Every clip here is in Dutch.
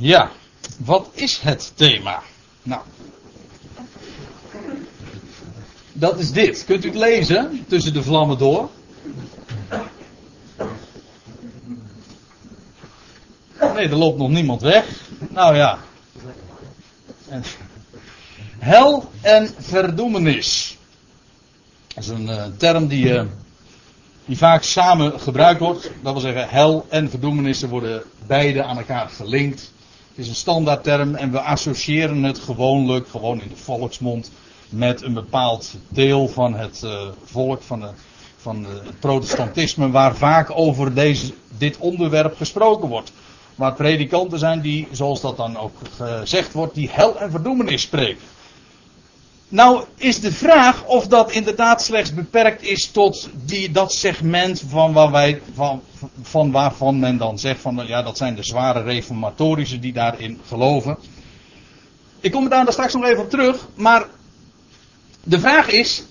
Ja, wat is het thema? Nou, dat is dit. Kunt u het lezen tussen de vlammen door? Nee, er loopt nog niemand weg. Nou ja. En, hel en verdoemenis. Dat is een uh, term die, uh, die vaak samen gebruikt wordt. Dat wil zeggen, hel en verdoemenissen worden beide aan elkaar gelinkt. Het is een standaardterm en we associëren het gewoonlijk, gewoon in de volksmond, met een bepaald deel van het uh, volk, van, de, van het protestantisme, waar vaak over deze, dit onderwerp gesproken wordt. Waar predikanten zijn die, zoals dat dan ook gezegd wordt, die hel en verdoemenis spreken. Nou is de vraag of dat inderdaad slechts beperkt is tot die, dat segment van, wij, van, van waarvan men dan zegt van ja dat zijn de zware reformatorische die daarin geloven. Ik kom daar straks nog even op terug, maar de vraag is,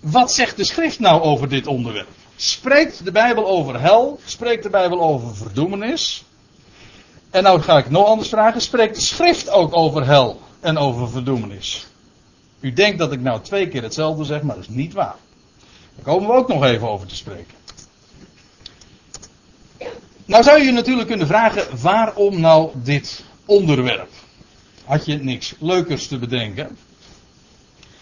wat zegt de schrift nou over dit onderwerp? Spreekt de Bijbel over hel? Spreekt de Bijbel over verdoemenis? En nou ga ik nog anders vragen, spreekt de schrift ook over hel en over verdoemenis? U denkt dat ik nou twee keer hetzelfde zeg, maar dat is niet waar. Daar komen we ook nog even over te spreken. Nou zou je natuurlijk kunnen vragen, waarom nou dit onderwerp? Had je niks leukers te bedenken?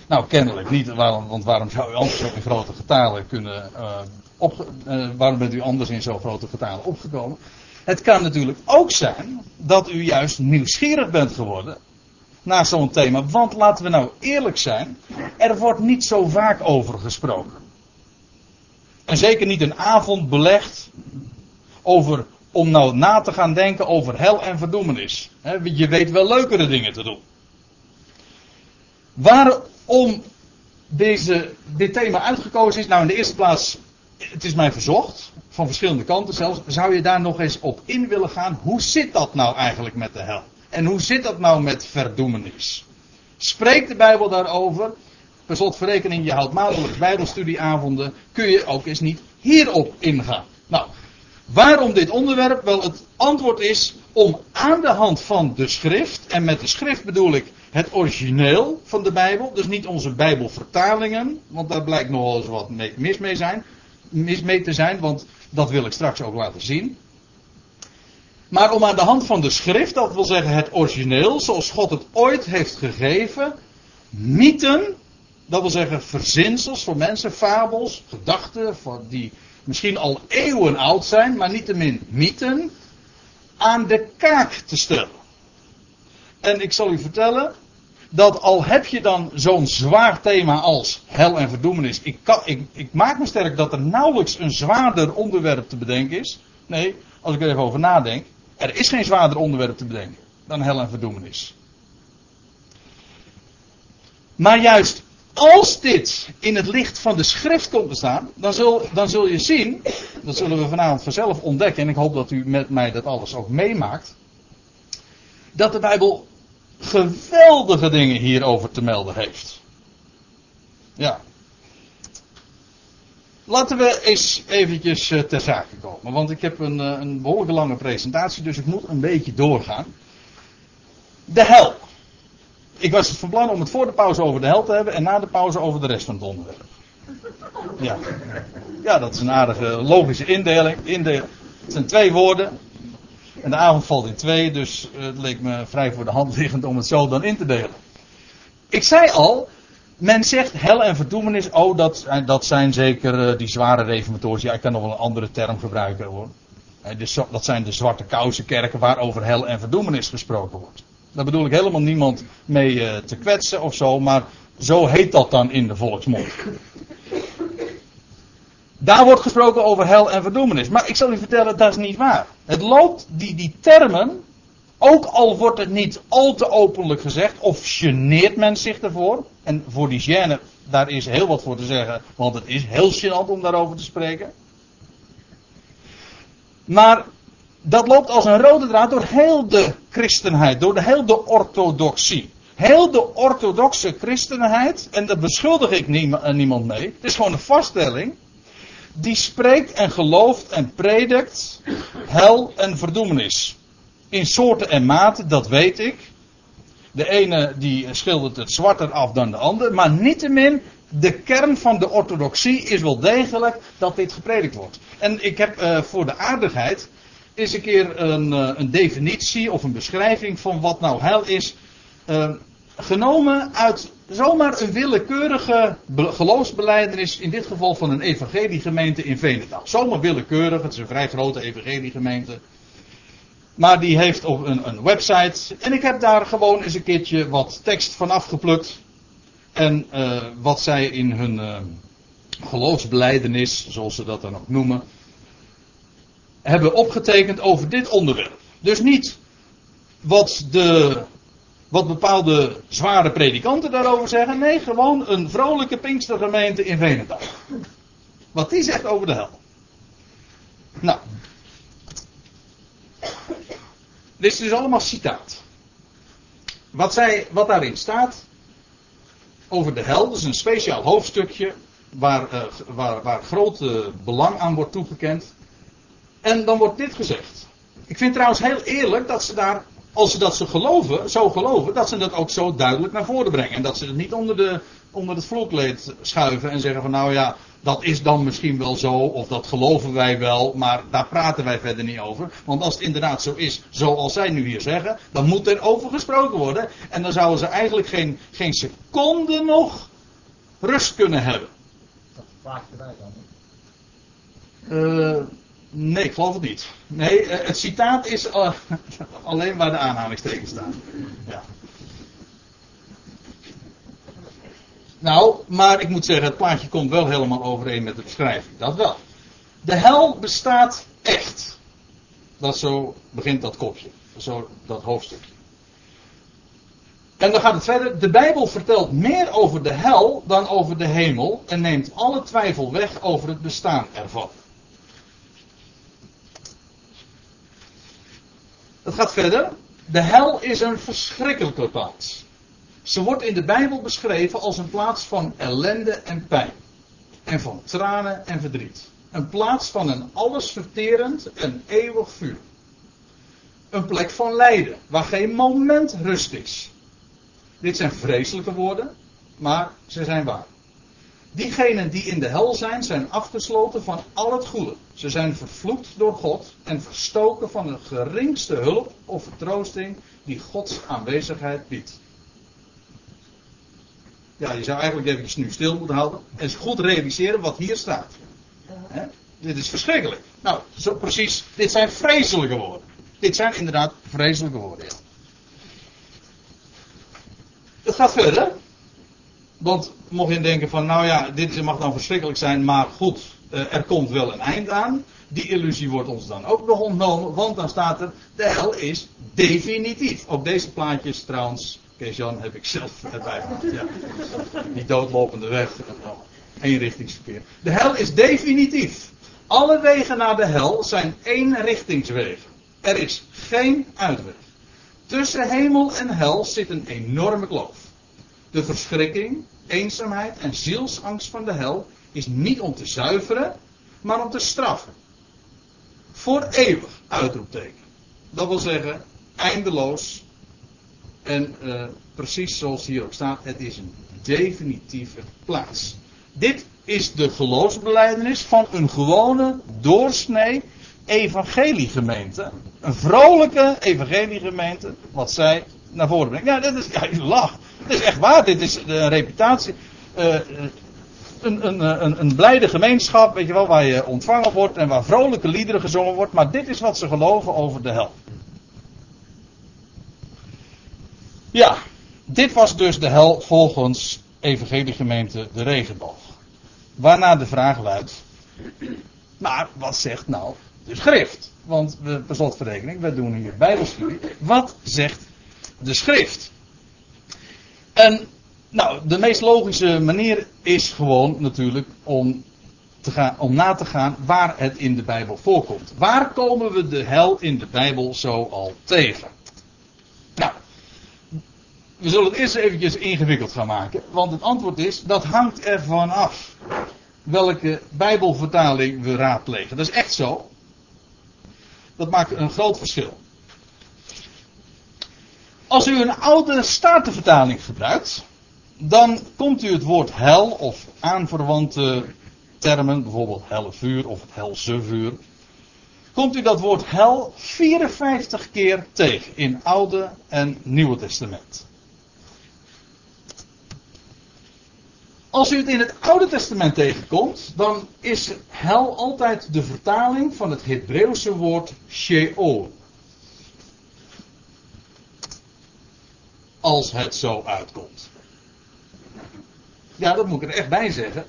Nou, kennelijk niet, want waarom zou u anders ook in grote getalen kunnen uh, op, uh, waarom bent u anders in zo'n grote getalen opgekomen? Het kan natuurlijk ook zijn dat u juist nieuwsgierig bent geworden naar zo'n thema. Want laten we nou eerlijk zijn, er wordt niet zo vaak over gesproken. En zeker niet een avond belegd over, om nou na te gaan denken over hel en verdoemenis. Je weet wel leukere dingen te doen. Waarom deze, dit thema uitgekozen is, nou in de eerste plaats, het is mij verzocht, van verschillende kanten zelfs, zou je daar nog eens op in willen gaan, hoe zit dat nou eigenlijk met de hel? En hoe zit dat nou met verdoemenis? Spreekt de Bijbel daarover? Per slotverrekening, je houdt maandelijks Bijbelstudieavonden. Kun je ook eens niet hierop ingaan? Nou, waarom dit onderwerp? Wel, het antwoord is om aan de hand van de schrift, en met de schrift bedoel ik het origineel van de Bijbel, dus niet onze Bijbelvertalingen, want daar blijkt nogal eens wat mis mee, zijn, mis mee te zijn, want dat wil ik straks ook laten zien. Maar om aan de hand van de schrift, dat wil zeggen het origineel, zoals God het ooit heeft gegeven, mythen, dat wil zeggen verzinsels voor mensen, fabels, gedachten die misschien al eeuwen oud zijn, maar niettemin mythen, aan de kaak te stellen. En ik zal u vertellen, dat al heb je dan zo'n zwaar thema als hel en verdoemenis, ik, kan, ik, ik maak me sterk dat er nauwelijks een zwaarder onderwerp te bedenken is. Nee, als ik er even over nadenk. Er is geen zwaarder onderwerp te bedenken dan hel en verdoemenis. Maar juist als dit in het licht van de schrift komt te staan, dan zul, dan zul je zien, dat zullen we vanavond vanzelf ontdekken, en ik hoop dat u met mij dat alles ook meemaakt, dat de Bijbel geweldige dingen hierover te melden heeft. Ja. Laten we eens eventjes eh, ter zake komen. Want ik heb een, eh, een behoorlijk lange presentatie, dus ik moet een beetje doorgaan. De hel. Ik was van plan om het voor de pauze over de hel te hebben en na de pauze over de rest van het onderwerp. Ja, ja dat is een aardige logische indeling. Het zijn twee woorden. En de avond valt in twee, dus eh, het leek me vrij voor de hand liggend om het zo dan in te delen. Ik zei al, men zegt hel en verdoemenis, oh dat, eh, dat zijn zeker uh, die zware reformatoren. Ja, ik kan nog wel een andere term gebruiken hoor. dat zijn de zwarte kousenkerken waarover hel en verdoemenis gesproken wordt. Daar bedoel ik helemaal niemand mee te kwetsen of zo, maar zo heet dat dan in de volksmond. Daar wordt gesproken over hel en verdoemenis. Maar ik zal u vertellen, dat is niet waar. Het loopt, die, die termen, ook al wordt het niet al te openlijk gezegd, of geneert men zich ervoor. En voor die gêne, daar is heel wat voor te zeggen, want het is heel gênant om daarover te spreken. Maar dat loopt als een rode draad door heel de christenheid, door de heel de orthodoxie. Heel de orthodoxe christenheid, en daar beschuldig ik niemand mee, het is gewoon een vaststelling die spreekt en gelooft en predikt hel en verdoemenis. In soorten en maten, dat weet ik. De ene die schildert het zwarter af dan de ander. Maar niettemin, de kern van de orthodoxie is wel degelijk dat dit gepredikt wordt. En ik heb uh, voor de aardigheid eens een keer een, uh, een, definitie of een beschrijving van wat nou hel is. Uh, genomen uit zomaar een willekeurige geloofsbeleidenis, in dit geval van een evangeliegemeente in Venendaal. Zomaar willekeurig, het is een vrij grote evangeliegemeente. Maar die heeft op een, een, website. En ik heb daar gewoon eens een keertje wat tekst van afgeplukt. En uh, wat zij in hun uh, geloofsbeleidenis, zoals ze dat dan ook noemen, hebben opgetekend over dit onderwerp. Dus niet wat de wat bepaalde zware predikanten daarover zeggen. Nee, gewoon een vrolijke Pinkstergemeente in Venendaal. Wat die zegt over de hel. Nou. Dit is dus allemaal citaat. Wat, zij, wat daarin staat over de hel, is een speciaal hoofdstukje waar, uh, waar, waar groot uh, belang aan wordt toegekend. En dan wordt dit gezegd. Ik vind trouwens heel eerlijk dat ze daar als ze dat ze geloven, zo geloven, dat ze dat ook zo duidelijk naar voren brengen. En dat ze het niet onder, de, onder het vloekleed schuiven en zeggen van nou ja, dat is dan misschien wel zo, of dat geloven wij wel, maar daar praten wij verder niet over. Want als het inderdaad zo is, zoals zij nu hier zeggen, dan moet er over gesproken worden. En dan zouden ze eigenlijk geen, geen seconde nog rust kunnen hebben. Dat vraagt wij dan. Uh, Nee, ik geloof het niet. Nee, eh, het citaat is uh, alleen waar de aanhalingstekens staan. Ja. Nou, maar ik moet zeggen, het plaatje komt wel helemaal overeen met de beschrijving. Dat wel. De hel bestaat echt. Dat zo begint dat kopje. Zo dat hoofdstukje. En dan gaat het verder. De Bijbel vertelt meer over de hel dan over de hemel. En neemt alle twijfel weg over het bestaan ervan. Het gaat verder. De hel is een verschrikkelijke plaats. Ze wordt in de Bijbel beschreven als een plaats van ellende en pijn. En van tranen en verdriet. Een plaats van een allesverterend en eeuwig vuur. Een plek van lijden, waar geen moment rust is. Dit zijn vreselijke woorden, maar ze zijn waar. Diegenen die in de hel zijn, zijn afgesloten van al het goede. Ze zijn vervloekt door God en verstoken van de geringste hulp of vertroosting die Gods aanwezigheid biedt. Ja, je zou eigenlijk even nu stil moeten houden en goed realiseren wat hier staat. Dit is verschrikkelijk. Nou, zo precies, dit zijn vreselijke woorden. Dit zijn inderdaad vreselijke woorden. Ja. Het gaat verder. Want mocht je denken van, nou ja, dit mag dan verschrikkelijk zijn, maar goed, eh, er komt wel een eind aan. Die illusie wordt ons dan ook nog ontnomen, want dan staat er, de hel is definitief. Op deze plaatjes trouwens, Kees-Jan, heb ik zelf erbij gehad. Ja. Die doodlopende weg, eenrichtingsverkeer. De hel is definitief. Alle wegen naar de hel zijn eenrichtingswegen. Er is geen uitweg. Tussen hemel en hel zit een enorme kloof. De verschrikking, eenzaamheid en zielsangst van de hel is niet om te zuiveren, maar om te straffen. Voor eeuwig, uitroepteken. Dat wil zeggen, eindeloos. En uh, precies zoals hier ook staat, het is een definitieve plaats. Dit is de geloofsbeleidenis van een gewone doorsnee evangeliegemeente. Een vrolijke evangeliegemeente, wat zij naar voren brengt. Ja, dat is, ja, lacht. Dat is echt waar. Dit is een reputatie. Uh, een, een, een, een blijde gemeenschap, weet je wel, waar je ontvangen wordt en waar vrolijke liederen gezongen wordt. Maar dit is wat ze geloven over de hel. Ja, dit was dus de hel volgens Evangeliegemeente de Regenboog. Waarna de vraag luidt. Maar wat zegt nou de schrift? Want we, per slotverrekening, we doen hier bijbelstudie. Wat zegt de schrift? En nou, de meest logische manier is gewoon natuurlijk om, te gaan, om na te gaan waar het in de Bijbel voorkomt. Waar komen we de hel in de Bijbel zo al tegen? We zullen het eerst eventjes ingewikkeld gaan maken. Want het antwoord is, dat hangt ervan af. Welke Bijbelvertaling we raadplegen. Dat is echt zo. Dat maakt een groot verschil. Als u een oude statenvertaling gebruikt, dan komt u het woord hel of aanverwante termen, bijvoorbeeld helle vuur of het helse vuur, komt u dat woord hel 54 keer tegen in Oude en Nieuwe Testament. Als u het in het Oude Testament tegenkomt, dan is hel altijd de vertaling van het Hebreeuwse woord Sheol. Als het zo uitkomt. Ja, dat moet ik er echt bij zeggen.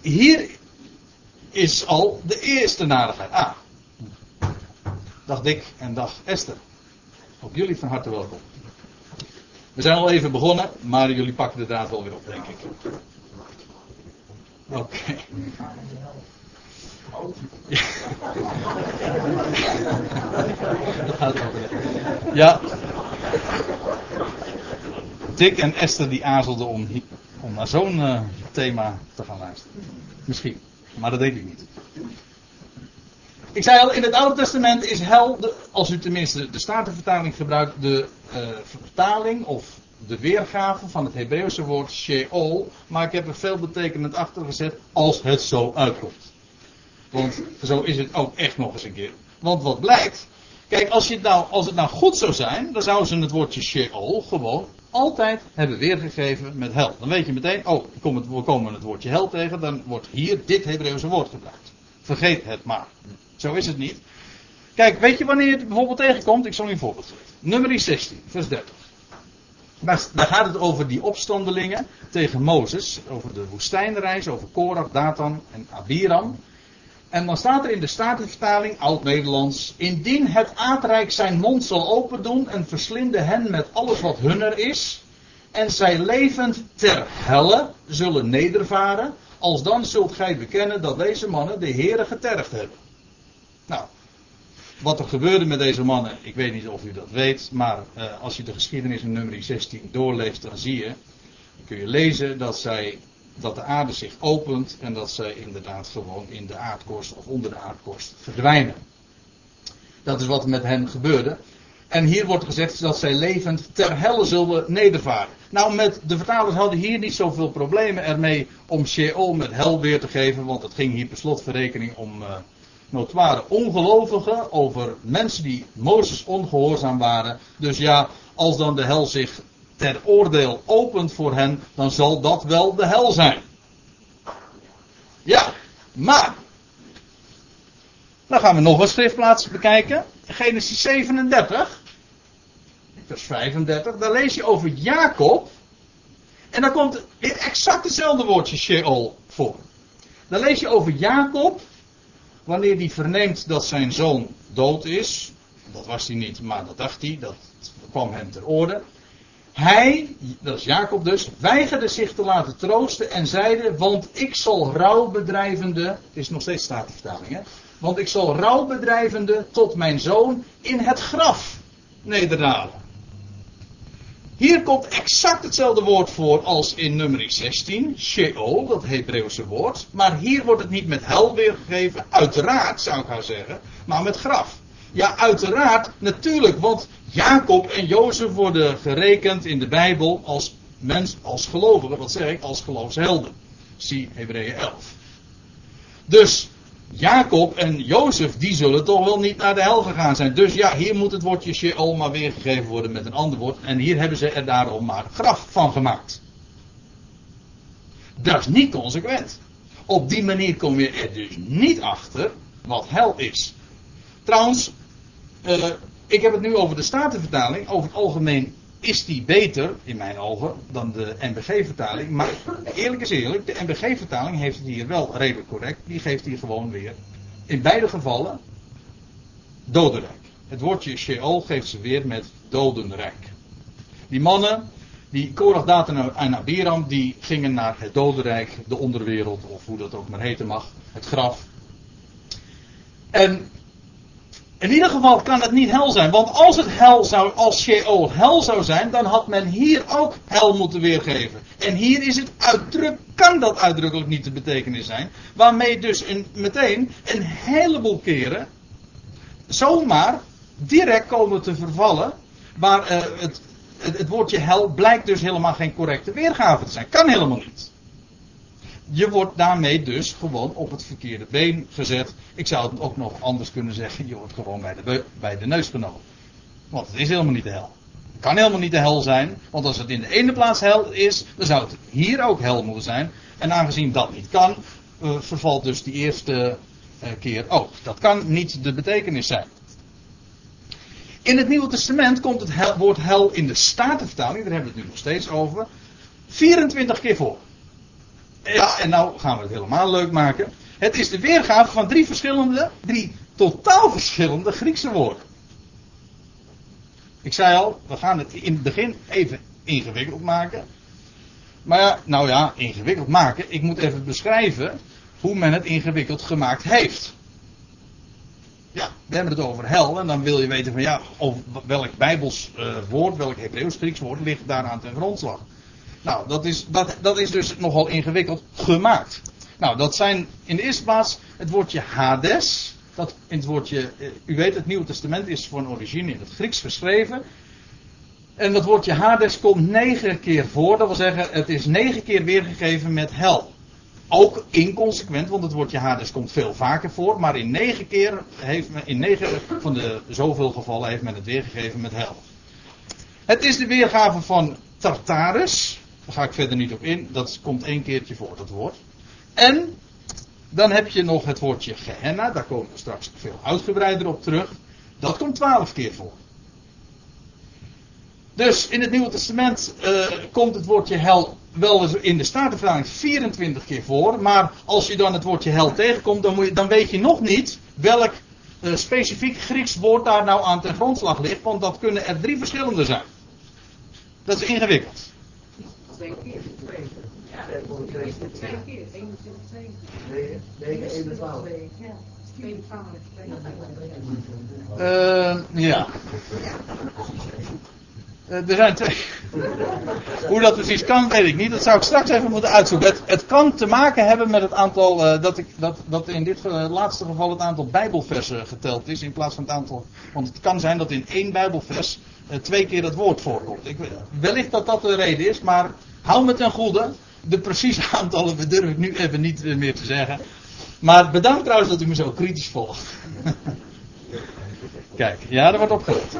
Hier is al de eerste nadigheid. Ah, dag Dick en dag Esther. Ook jullie van harte welkom. We zijn al even begonnen, maar jullie pakken de draad wel weer op, denk ik. Oké. Ja. Dick en Esther die aarzelden om, om naar zo'n uh, thema te gaan luisteren. Misschien, maar dat deed ik niet. Ik zei al, in het Oude Testament is hel, de, als u tenminste de Statenvertaling gebruikt, de uh, vertaling of de weergave van het Hebreeuwse woord Sheol. Maar ik heb er veel betekenend achter gezet als het zo uitkomt. Want zo is het ook echt nog eens een keer. Want wat blijkt, kijk, als, je het nou, als het nou goed zou zijn, dan zouden ze het woordje Sheol gewoon altijd hebben weergegeven met hel. Dan weet je meteen, oh, we komen het woordje hel tegen, dan wordt hier dit Hebreeuwse woord gebruikt. Vergeet het maar. Zo is het niet. Kijk, weet je wanneer je het bijvoorbeeld tegenkomt? Ik zal u een voorbeeld geven. Nummer 16, vers 30. Daar, gaat het over die opstandelingen tegen Mozes. Over de woestijnreis, over Korach, Datan en Abiram. En dan staat er in de Statenvertaling, Oud-Nederlands. Indien het aardrijk zijn mond zal open doen en verslinden hen met alles wat hunner is. En zij levend ter helle zullen nedervaren. Als dan zult gij bekennen dat deze mannen de Heere getergd hebben. Nou, wat er gebeurde met deze mannen, ik weet niet of u dat weet, maar uh, als je de geschiedenis in nummer 16 doorleest, dan zie je, dan kun je lezen dat zij, dat de aarde zich opent en dat zij inderdaad gewoon in de aardkorst of onder de aardkorst verdwijnen. Dat is wat met hen gebeurde. En hier wordt gezegd dat zij levend ter helle zullen nedervaren. Nou, met de vertalers hadden hier niet zoveel problemen ermee om Sheol met hel weer te geven, want het ging hier per slotverrekening om. Uh, notoire ongelovigen, over mensen die Mozes ongehoorzaam waren. Dus ja, als dan de hel zich ter oordeel opent voor hen, dan zal dat wel de hel zijn. Ja, maar. Dan gaan we nog een schriftplaats bekijken. Genesis 37, vers 35. Daar lees je over Jacob. En dan komt weer exact hetzelfde woordje Sheol voor. Dan lees je over Jacob wanneer hij verneemt dat zijn zoon dood is, dat was hij niet, maar dat dacht hij, dat kwam hem ter orde. Hij, dat is Jacob dus, weigerde zich te laten troosten en zeide, want ik zal rouwbedrijvende, is nog steeds statenvertaling hè, want ik zal rouwbedrijvende tot mijn zoon in het graf nederdalen. Hier komt exact hetzelfde woord voor als in nummer 16, Sheol, dat Hebreeuwse woord. Maar hier wordt het niet met hel weergegeven, uiteraard zou ik haar zeggen, maar met graf. Ja, uiteraard, natuurlijk, want Jacob en Jozef worden gerekend in de Bijbel als mens, als gelovigen, wat zeg ik, als geloofshelden. Zie Hebreeën 11. Dus Jacob en Jozef, die zullen toch wel niet naar de hel gegaan zijn. Dus ja, hier moet het woordje Sheol maar weergegeven worden met een ander woord. En hier hebben ze er daarom maar graf van gemaakt. Dat is niet consequent. Op die manier kom je er dus niet achter wat hel is. Trouwens, uh, ik heb het nu over de Statenvertaling. Over het algemeen is die beter, in mijn ogen, dan de NBG-vertaling. Maar eerlijk is eerlijk, de NBG-vertaling heeft het hier wel redelijk correct. Die geeft hier gewoon weer, in beide gevallen, dodenrijk. Het woordje Sheol geeft ze weer met dodenrijk. Die mannen, die Korach, Datan en Abiram, die gingen naar het dodenrijk, de onderwereld, of hoe dat ook maar heten mag, het graf. En in ieder geval kan het niet hel zijn. Want als het hel zou, als Sheol hel zou zijn, dan had men hier ook hel moeten weergeven. En hier is het uitdruk, kan dat uitdrukkelijk niet de betekenis zijn. Waarmee dus meteen een heleboel keren zomaar direct komen te vervallen Maar uh, het, het, het, woordje hel blijkt dus helemaal geen correcte weergave te zijn. Kan helemaal niet. Je wordt daarmee dus gewoon op het verkeerde been gezet. Ik zou het ook nog anders kunnen zeggen. Je wordt gewoon bij de, bij de neus genomen. Want het is helemaal niet de hel. Het kan helemaal niet de hel zijn. Want als het in de ene plaats hel is, dan zou het hier ook hel moeten zijn. En aangezien dat niet kan, uh, vervalt dus die eerste uh, keer ook. Dat kan niet de betekenis zijn. In het Nieuwe Testament komt het woord hel in de Statenvertaling, daar hebben we het nu nog steeds over, 24 keer voor. Ja, en nou gaan we het helemaal leuk maken. Het is de weergave van drie verschillende, drie totaal verschillende Griekse woorden. Ik zei al, we gaan het in het begin even ingewikkeld maken. Maar ja, nou ja, ingewikkeld maken. Ik moet even beschrijven hoe men het ingewikkeld gemaakt heeft. Ja, we hebben het over hel en dan wil je weten van ja, of welk Bijbels uh, woord, welk Hebreeuws Grieks woord ligt daaraan ten grondslag. Nou, dat is, dat, dat is dus nogal ingewikkeld gemaakt. Nou, dat zijn in de eerste plaats het woordje Hades. Dat in het woordje, eh, u weet, het Nieuwe Testament is van origine in het Grieks geschreven. En dat woordje Hades komt negen keer voor. Dat wil zeggen, het is negen keer weergegeven met hel. Ook inconsequent, want het woordje Hades komt veel vaker voor. Maar in negen keer heeft men, in negen van de zoveel gevallen heeft men het weergegeven met hel. Het is de weergave van Tartarus. Daar ga ik verder niet op in. Dat komt één keertje voor, dat woord. En dan heb je nog het woordje Gehenna. Daar komen we straks veel uitgebreider op terug. Dat komt twaalf keer voor. Dus in het Nieuwe Testament uh, komt het woordje hel wel in de Statenvertaling 24 keer voor. Maar als je dan het woordje hel tegenkomt, dan, je, dan weet je nog niet welk uh, specifiek Grieks woord daar nou aan ten grondslag ligt. Want dat kunnen er drie verschillende zijn. Dat is ingewikkeld. Twee keer. Twee. Ja, twee keer. 21, Nee, nee, 21. Ja. Uh, ja. Uh, er zijn twee. Hoe dat precies kan, weet ik niet. Dat zou ik straks even moeten uitzoeken. Het, het kan te maken hebben met het aantal. Uh, dat, ik, dat, dat in dit uh, laatste geval het aantal Bijbelversen geteld is. In plaats van het aantal. Want het kan zijn dat in één Bijbelvers twee keer het woord voorkomt. Ik, wellicht dat dat de reden is, maar hou me ten goede. De precieze aantallen durf ik nu even niet meer te zeggen. Maar bedankt trouwens dat u me zo kritisch volgt. Kijk, ja, er wordt opgelet.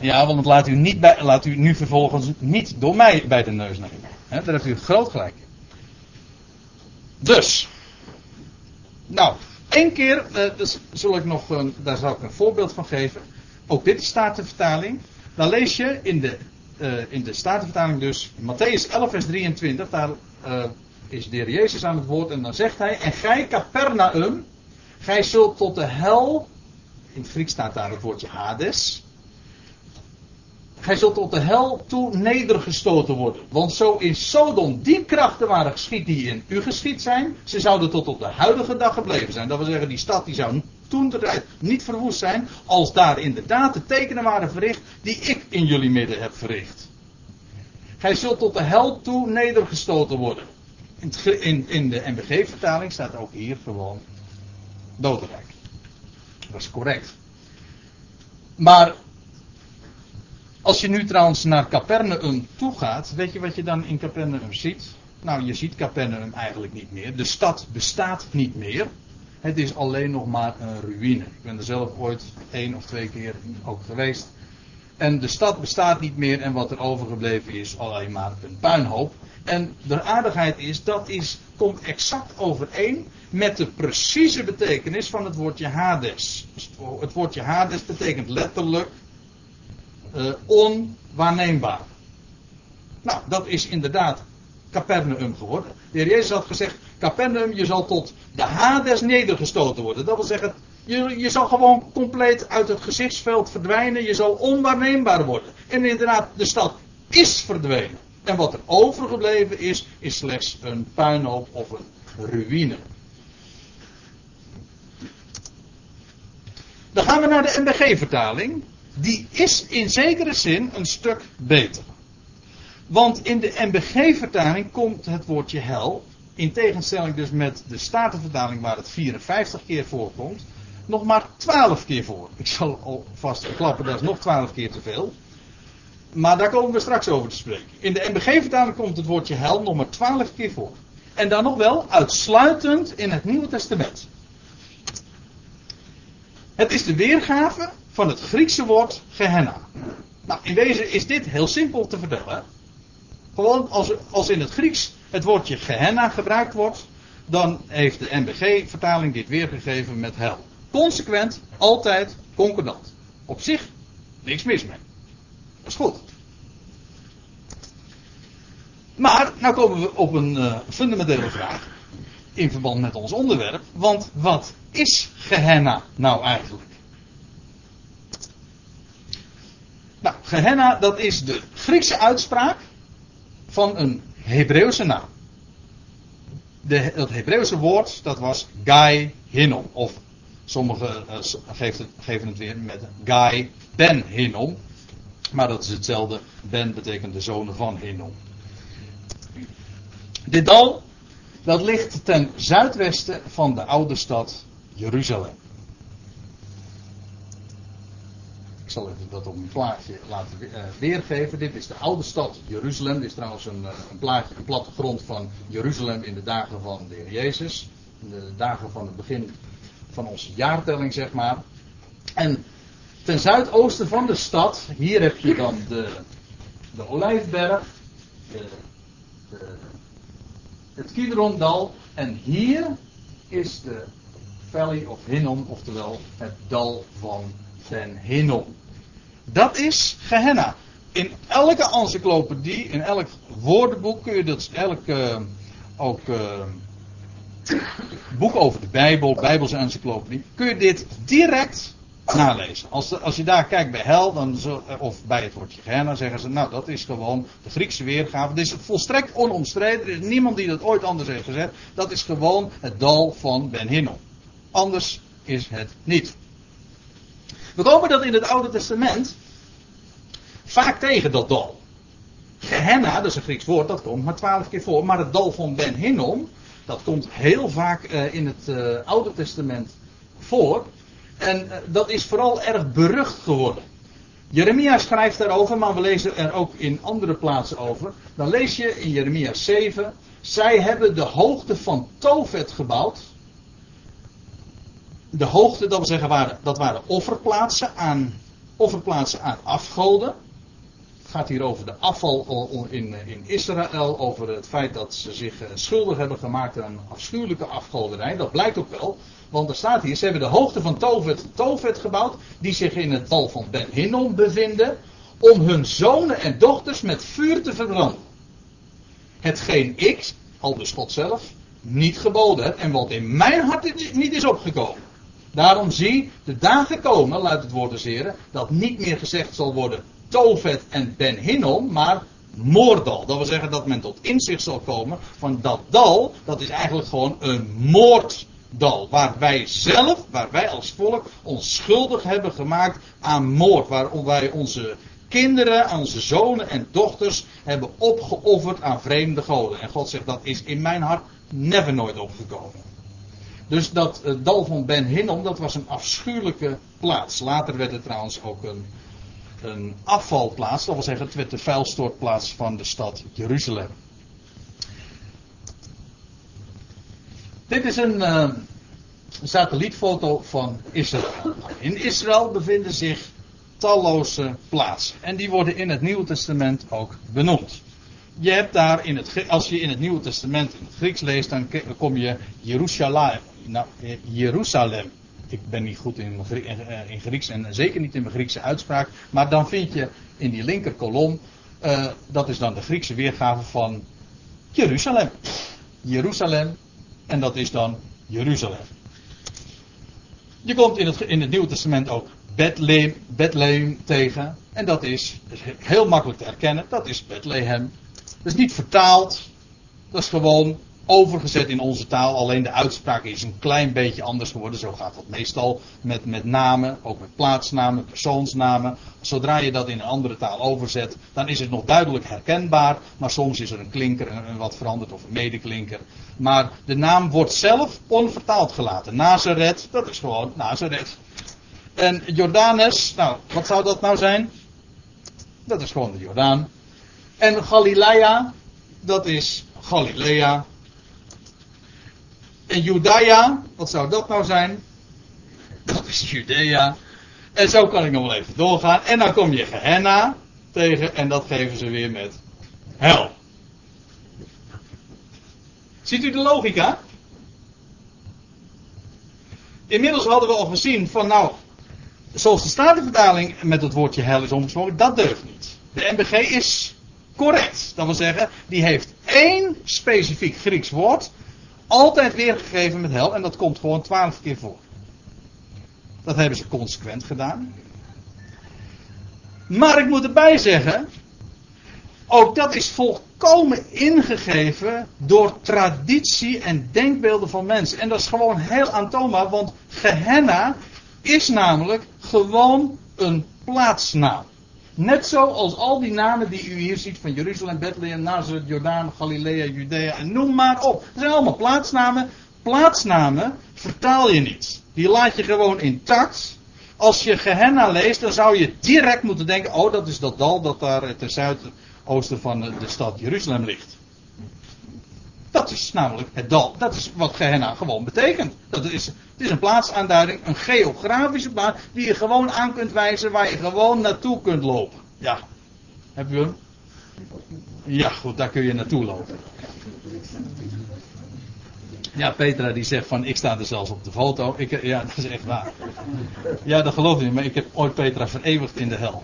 Ja, want laat u, niet bij, laat u nu vervolgens niet door mij bij de neus nemen. He, daar heeft u groot gelijk Dus. Nou, één keer, uh, dus zal ik nog, daar zal ik een voorbeeld van geven. Ook dit is Statenvertaling. Dan lees je in de, uh, in de Statenvertaling dus Matthäus 11 vers 23. Daar is de Jezus aan het woord en dan zegt hij, en gij Capernaum, gij zult tot de hel, in het Grieks staat daar het woordje Hades, gij zult tot de hel toe nedergestoten worden. Want zo in Sodom die krachten waren geschied die in u geschied zijn, ze zouden tot op de huidige dag gebleven zijn. Dat wil zeggen, die stad die zou toen de niet verwoest zijn, als daar inderdaad de tekenen waren verricht die ik in jullie midden heb verricht. Gij zult tot de hel toe nedergestoten worden. In, in, de NBG-vertaling staat ook hier gewoon dodenrijk. Dat is correct. Maar als je nu trouwens naar Capernaum toe gaat, weet je wat je dan in Capernaum ziet? Nou, je ziet Capernaum eigenlijk niet meer. De stad bestaat niet meer. Het is alleen nog maar een ruïne. Ik ben er zelf ooit één of twee keer ook geweest. En de stad bestaat niet meer en wat er overgebleven is alleen maar een puinhoop. En de aardigheid is, dat is, komt exact overeen met de precieze betekenis van het woordje Hades. Het woordje Hades betekent letterlijk uh, onwaarneembaar. Nou, dat is inderdaad Capernaum geworden. De heer Jezus had gezegd, Capernaum, je zal tot de Hades nedergestoten worden. Dat wil zeggen, je, je zal gewoon compleet uit het gezichtsveld verdwijnen. Je zal onwaarneembaar worden. En inderdaad, de stad is verdwenen. En wat er overgebleven is, is slechts een puinhoop of een ruïne. Dan gaan we naar de NBG-vertaling. Die is in zekere zin een stuk beter. Want in de NBG-vertaling komt het woordje hel, in tegenstelling dus met de Statenvertaling waar het 54 keer voorkomt, nog maar 12 keer voor. Ik zal alvast klappen, dat is nog 12 keer te veel. maar daar komen we straks over te spreken. In de MBG-vertaling komt het woordje hel nog maar twaalf keer voor. En dan nog wel uitsluitend in het Nieuwe Testament. Het is de weergave van het Griekse woord Gehenna. Nou, in wezen is dit heel simpel te vertellen. Gewoon als, als in het Grieks het woordje Gehenna gebruikt wordt, dan heeft de NBG-vertaling dit weergegeven met hel. Consequent, altijd, concordant. Op zich, niks mis mee. Dat is goed. Maar, nou komen we op een uh, fundamentele vraag. In verband met ons onderwerp. Want wat is Gehenna nou eigenlijk? Nou, Gehenna, dat is de Griekse uitspraak van een Hebreeuwse naam. De, dat Hebreeuwse woord, dat was Gai Hinnom. Of sommigen uh, geven, het, geven het weer met Gai Ben Hinnom. Maar dat is hetzelfde. Ben betekent de zonen van Hinnom. Dit dal, dat ligt ten zuidwesten van de oude stad Jeruzalem. Ik zal even dat op een plaatje laten uh, weergeven. Dit is de oude stad Jeruzalem. Dit is trouwens een, eh, een, plaatje, plattegrond van Jeruzalem in de dagen van de Heer Jezus. In de dagen van het begin van onze jaartelling, zeg maar. En ten zuidoosten van de stad, hier heb je dan de, de Olijfberg, het Kidrondal. En hier is de Valley of Hinnom, oftewel het dal van Ben Hinnom. Dat is Gehenna. In elke encyclopedie, in elk woordenboek kun je dat, elk uh, ook uh, boek over de Bijbel, Bijbelse encyclopedie, kun je dit direct nalezen. Als, als je daar kijkt bij hel, dan zo, of bij het woordje Gehenna, zeggen ze, nou dat is gewoon de Griekse weergave. Dit is volstrekt onomstreden, er is niemand die dat ooit anders heeft gezegd. Dat is gewoon het dal van Ben Hinnom. Anders is het niet. We komen dat in het Oude Testament vaak tegen, dat dal. Gehenna, dat is een Grieks woord, dat komt maar twaalf keer voor. Maar het dal van Ben Hinnom, dat komt heel vaak uh, in het uh, Oude Testament voor. En uh, dat is vooral erg berucht geworden. Jeremia schrijft daarover, maar we lezen er ook in andere plaatsen over. Dan lees je in Jeremia 7. Zij hebben de hoogte van Tofet gebouwd de hoogte, dat wil zeggen, waren, dat waren offerplaatsen aan, offerplaatsen aan afgoden. Het gaat hier over de afval in, in Israël, over het feit dat ze zich eh, schuldig hebben gemaakt aan afschuwelijke afgoderij. Dat blijkt ook wel, want er staat hier, ze hebben de hoogte van Tovet, Tovet gebouwd, die zich in het dal van Ben Hinnom bevinden, om hun zonen en dochters met vuur te verbranden. Hetgeen ik, al dus God zelf, niet geboden heb en wat in mijn hart niet is opgekomen. Daarom zie, de dagen komen, luidt het woord des Heren, dat niet meer gezegd zal worden Tovet en Ben Hinnom, maar Moordal. Dat wil zeggen dat men tot inzicht zal komen van dat dal, dat is eigenlijk gewoon een moorddal. Waar wij zelf, waar wij als volk ons schuldig hebben gemaakt aan moord. Waar wij onze kinderen, onze zonen en dochters hebben opgeofferd aan vreemde goden. En God zegt dat is in mijn hart never nooit opgekomen. Dus dat uh, dal van Ben Hinnom, dat was een afschuwelijke plaats. Later werd het trouwens ook een, een afvalplaats. Dat wil zeggen, het werd de vuilstortplaats van de stad Jeruzalem. Dit is een uh, satellietfoto van Israël. In Israël bevinden zich talloze plaatsen. En die worden in het Nieuwe Testament ook benoemd. Je hebt daar in het, als je in het Nieuwe Testament in het Grieks leest, dan kom je Jeruzalem nou, eh, Jeruzalem. Ik ben niet goed in, eh, in, Grieks en zeker niet in mijn Griekse uitspraak. Maar dan vind je in die linker kolom, uh, dat is dan de Griekse weergave van Jeruzalem. Jeruzalem. En dat is dan Jeruzalem. Je komt in het, in het Nieuwe Testament ook Bethlehem, Bethlehem tegen. En dat is heel makkelijk te herkennen. Dat is Bethlehem. Dat is niet vertaald. Dat is gewoon overgezet in onze taal. Alleen de uitspraak is een klein beetje anders geworden. Zo gaat dat meestal met, met namen, ook met plaatsnamen, persoonsnamen. Zodra je dat in een andere taal overzet, dan is het nog duidelijk herkenbaar. Maar soms is er een klinker en wat veranderd of een medeklinker. Maar de naam wordt zelf onvertaald gelaten. Nazareth, dat is gewoon Nazareth. En Jordanes, nou, wat zou dat nou zijn? Dat is gewoon de Jordaan. En Galilea, dat is Galilea. En Judea, wat zou dat nou zijn? Dat is Judea. En zo kan ik nog wel even doorgaan. En dan kom je Gehenna tegen en dat geven ze weer met hel. Ziet u de logica? Inmiddels hadden we al gezien van nou, zoals de Statenvertaling met het woordje hel is omgesproken, dat deugt niet. De MBG is correct. Dat wil zeggen, die heeft één specifiek Grieks woord altijd weergegeven met hel en dat komt gewoon twaalf keer voor. Dat hebben ze consequent gedaan. Maar ik moet erbij zeggen, ook dat is volkomen ingegeven door traditie en denkbeelden van mensen. En dat is gewoon heel aantoonbaar, want Gehenna is namelijk gewoon een plaatsnaam. Net zoals al die namen die u hier ziet van Jeruzalem, Bethlehem, Nazareth, Jordaan, Galilea, Judea en noem maar op. Dat zijn allemaal plaatsnamen. Plaatsnamen vertaal je niet. Die laat je gewoon intact. Als je Gehenna leest, dan zou je direct moeten denken: oh, dat is dat dal dat daar ten zuidoosten van de stad Jeruzalem ligt. Dat is namelijk het dal. Dat is wat Gehenna gewoon betekent. Dat is, het is een plaatsaanduiding, een geografische plaats, die je gewoon aan kunt wijzen, waar je gewoon naartoe kunt lopen. Ja. Heb je hem? Ja, goed, daar kun je naartoe lopen. Ja, Petra die zegt van ik sta er zelfs op de foto. Ik, ja, dat is echt waar. Ja, dat geloof ik niet, maar ik heb ooit Petra vereeuwigd in de hel.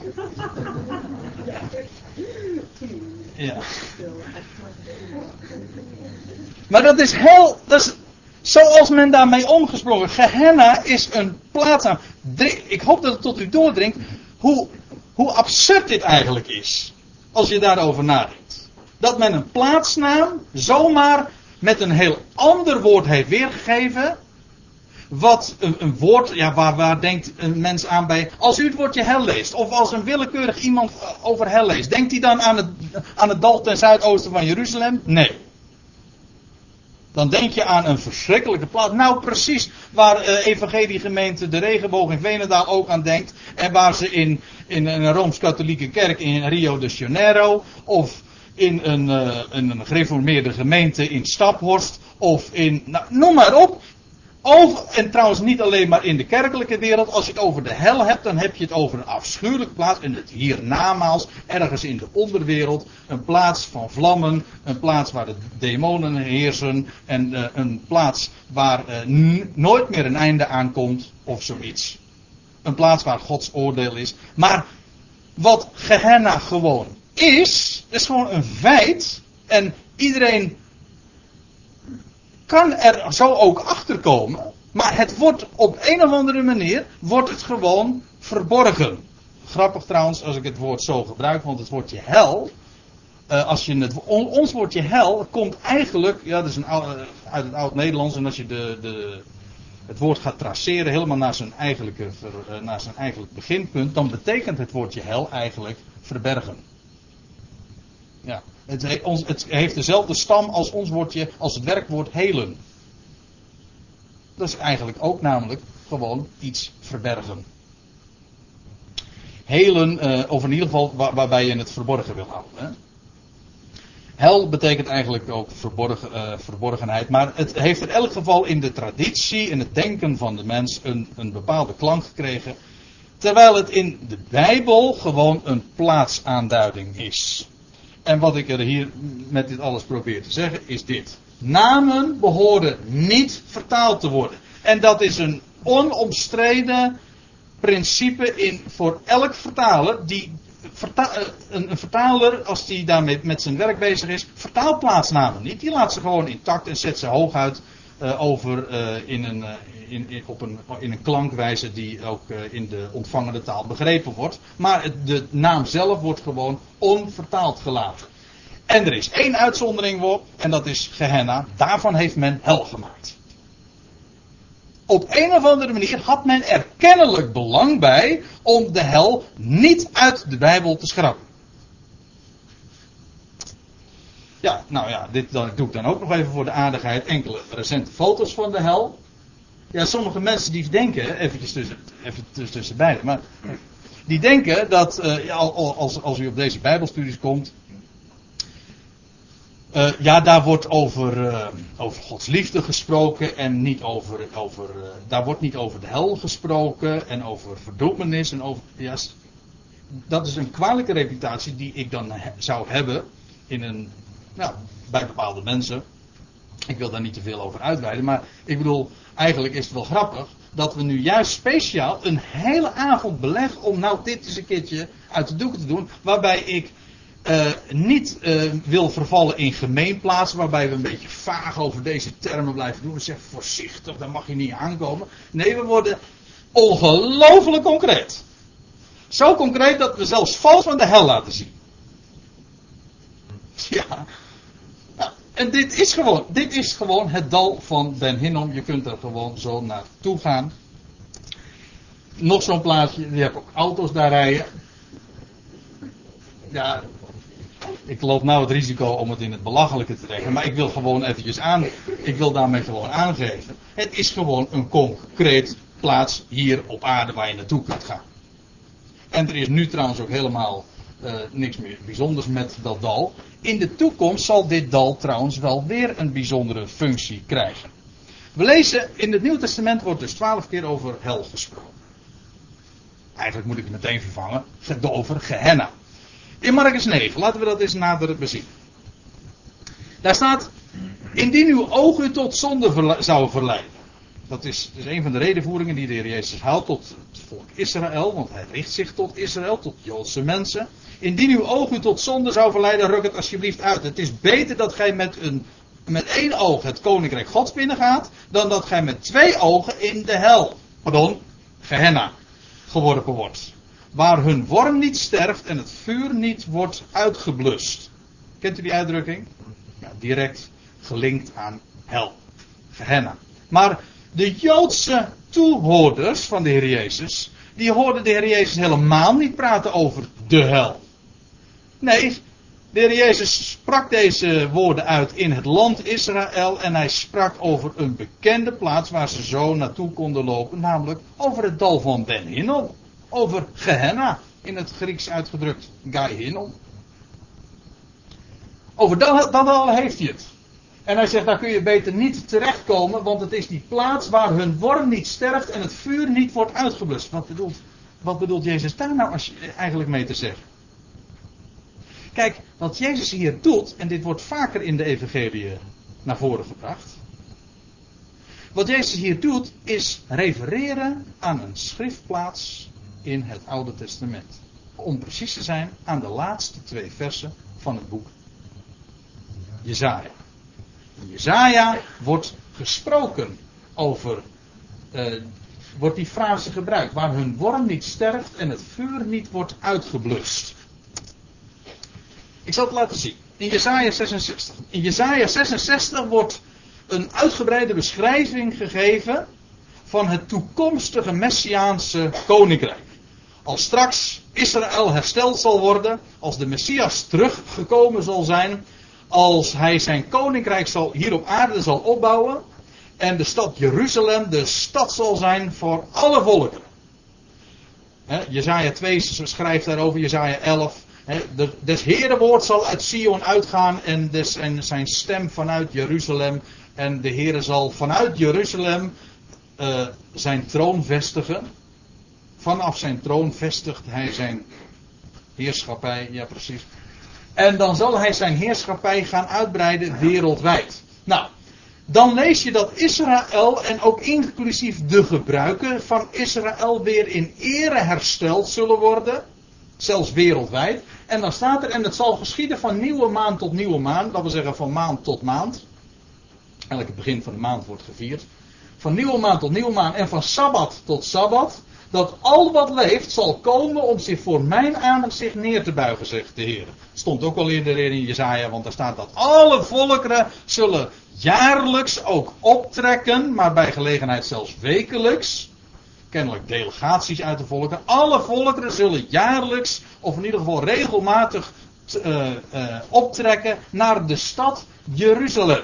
Ja. Maar dat is heel, dat is, zoals men daarmee omgesprongen. Gehenna is een plaatsnaam. Ik hoop dat het tot u doordringt hoe, hoe absurd dit eigenlijk is. Als je daarover nadenkt. Dat men een plaatsnaam zomaar met een heel ander woord heeft weergegeven. Wat een, woord, ja, waar, waar denkt een mens aan bij. Als u het woordje hel leest, of als een willekeurig iemand over hel leest, denkt hij dan aan het, aan het dal ten zuidoosten van Jeruzalem? Nee. Dan denk je aan een verschrikkelijke plaats. Nou, precies waar uh, evangeliegemeente de regenboog in Venendaal ook aan denkt. En waar ze in, in een Rooms-Katholieke kerk in Rio de Janeiro. Of in een, uh, een gereformeerde gemeente in Staphorst. Of in, nou, noem maar op. Over, en trouwens niet alleen maar in de kerkelijke wereld. Als je het over de hel hebt, dan heb je het over een afschuwelijke plaats. En het hiernamaals, ergens in de onderwereld. Een plaats van vlammen. Een plaats waar de demonen heersen. En uh, een plaats waar uh, nooit meer een einde aankomt. Of zoiets. Een plaats waar Gods oordeel is. Maar wat Gehenna gewoon is, is gewoon een feit. En iedereen kan er zo ook achter komen. Maar het wordt op een of andere manier wordt het gewoon verborgen. Grappig trouwens als ik het woord zo gebruik, want het woordje hel. Uh, als je het, ons woordje hel komt eigenlijk, ja, dat is een, uit het oud-Nederlands. En als je de, de, het woord gaat traceren helemaal naar zijn, eigenlijke, uh, naar zijn eigenlijk beginpunt, dan betekent het woordje hel eigenlijk verbergen. Ja. Het, het, heeft dezelfde stam als ons woordje, als het werkwoord helen. Dat is eigenlijk ook namelijk gewoon iets verbergen. Helen, uh, of in ieder geval waar, waarbij je het verborgen wil houden. Hè? Hel betekent eigenlijk ook verborgen, uh, verborgenheid, maar het heeft in elk geval in de traditie, in het denken van de mens, een, een bepaalde klank gekregen. Terwijl het in de Bijbel gewoon een plaatsaanduiding is. En wat ik er hier met dit alles probeer te zeggen is dit. Namen behoren niet vertaald te worden. En dat is een onomstreden principe in, voor elk vertaler. Die, verta, eh, een, een, vertaler, als die daarmee met zijn werk bezig is, vertaalt plaatsnamen niet. Die laat ze gewoon intact en zet ze hooguit over uh, in, een, in, in, op een, in een klankwijze die ook in de ontvangende taal begrepen wordt. Maar de naam zelf wordt gewoon onvertaald gelaten. En er is één uitzondering op, en dat is Gehenna. Daarvan heeft men hel gemaakt. Op een of andere manier had men er kennelijk belang bij om de hel niet uit de Bijbel te schrappen. Ja, nou ja, dit dan, doe ik dan ook nog even voor de aardigheid. Enkele recente foto's van de hel. Ja, sommige mensen die denken, eventjes tussen, even tussen beiden, maar die denken dat uh, als, als u op deze Bijbelstudies komt. Uh, ja, daar wordt over, uh, over Gods liefde gesproken en niet over, over daar wordt niet over de hel gesproken en over verdoemenis en over, ja, dat is een kwalijke reputatie die ik dan zou hebben in een, nou, bij bepaalde mensen. Ik wil daar niet te veel over uitweiden, maar ik bedoel, eigenlijk is het wel grappig dat we nu juist speciaal een hele avond beleggen om nou dit eens een keertje uit de doeken te doen, waarbij ik uh, niet uh, wil vervallen in gemeenplaatsen, waarbij we een beetje vaag over deze termen blijven doen. We zeggen voorzichtig, daar mag je niet aankomen. Nee, we worden ongelooflijk concreet. Zo concreet dat we zelfs vals van de hel laten zien. Ja. En dit is gewoon, dit is gewoon het dal van Ben Hinnom. Je kunt er gewoon zo naartoe gaan. Nog zo'n plaatsje, je hebt ook auto's daar rijden. Ja, ik loop nou het risico om het in het belachelijke te trekken. Maar ik wil gewoon eventjes aan, ik wil daarmee gewoon aangeven. Het is gewoon een concreet plaats hier op aarde waar je naartoe kunt gaan. En er is nu trouwens ook helemaal uh, niks meer bijzonders met dat dal. In de toekomst zal dit dal trouwens wel weer een bijzondere functie krijgen. We lezen in het Nieuw Testament wordt dus twaalf keer over hel gesproken. Eigenlijk moet ik het meteen vervangen. Over Gehenna. In Marcus 9, laten we dat eens nader bezien. Daar staat, indien uw ogen u tot zonde zouden verleiden. Dat is, is een van de redenvoeringen die de Heer Jezus houdt tot het volk Israël, want hij richt zich tot Israël, tot Joodse mensen. Indien uw oog u tot zonde zou verleiden, ruk het alsjeblieft uit. Het is beter dat gij met, een, met één oog het koninkrijk Gods binnengaat, dan dat gij met twee ogen in de hel, pardon, Gehenna, geworpen wordt. Waar hun worm niet sterft en het vuur niet wordt uitgeblust. Kent u die uitdrukking? Ja, direct gelinkt aan hel. Gehenna. Maar de Joodse toehoorders van de Heer Jezus, die hoorden de Heer Jezus helemaal niet praten over de hel. Nee, de Heer Jezus sprak deze woorden uit in het land Israël en hij sprak over een bekende plaats waar ze zo naartoe konden lopen, namelijk over het dal van Ben Hinnom, over Gehenna, in het Grieks uitgedrukt Gai Hinnom. Over dat, dat al heeft hij het. En hij zegt, daar kun je beter niet terechtkomen, want het is die plaats waar hun worm niet sterft en het vuur niet wordt uitgeblust. Wat bedoelt, wat bedoelt Jezus daar nou als, eigenlijk mee te zeggen? Kijk, wat Jezus hier doet, en dit wordt vaker in de evangelie naar voren gebracht. Wat Jezus hier doet, is refereren aan een schriftplaats in het Oude Testament. Om precies te zijn, aan de laatste twee versen van het boek Jezaja. In Jezaja wordt gesproken over, uh, wordt die frase gebruikt, waar hun worm niet sterft en het vuur niet wordt uitgeblust. Ik zal het laten zien. In Jezaja 66. In Jezaja 66 wordt een uitgebreide beschrijving gegeven van het toekomstige Messiaanse koninkrijk. Als straks Israël hersteld zal worden, als de Messias teruggekomen zal zijn, als hij zijn koninkrijk zal, hier op aarde zal opbouwen. En de stad Jeruzalem de stad zal zijn voor alle volken. Jezaja 2 schrijft daarover, Jezaja 11. de, des Heere woord zal uit Sion uitgaan en, des, en zijn stem vanuit Jeruzalem. En de Heere zal vanuit Jeruzalem uh, zijn troon vestigen. Vanaf zijn troon vestigt hij zijn heerschappij. Ja, precies. En dan zal hij zijn heerschappij gaan uitbreiden wereldwijd. Nou, dan lees je dat Israël en ook inclusief de gebruiken van Israël weer in ere hersteld zullen worden. Zelfs wereldwijd. En dan staat er, en het zal geschieden van nieuwe maand tot nieuwe maand. Dat wil zeggen van maand tot maand. Elke begin van de maand wordt gevierd. Van nieuwe maand tot nieuwe maand. En van sabbat tot sabbat dat al wat leeft zal komen om zich voor mijn aangezicht neer te buigen, zegt de Heer. Stond ook al eerder in Jezaja, want daar staat dat alle volkeren zullen jaarlijks ook optrekken, maar bij gelegenheid zelfs wekelijks. Kennelijk delegaties uit de volkeren. Alle volkeren zullen jaarlijks, of in ieder geval regelmatig, uh, uh, optrekken naar de stad Jeruzalem.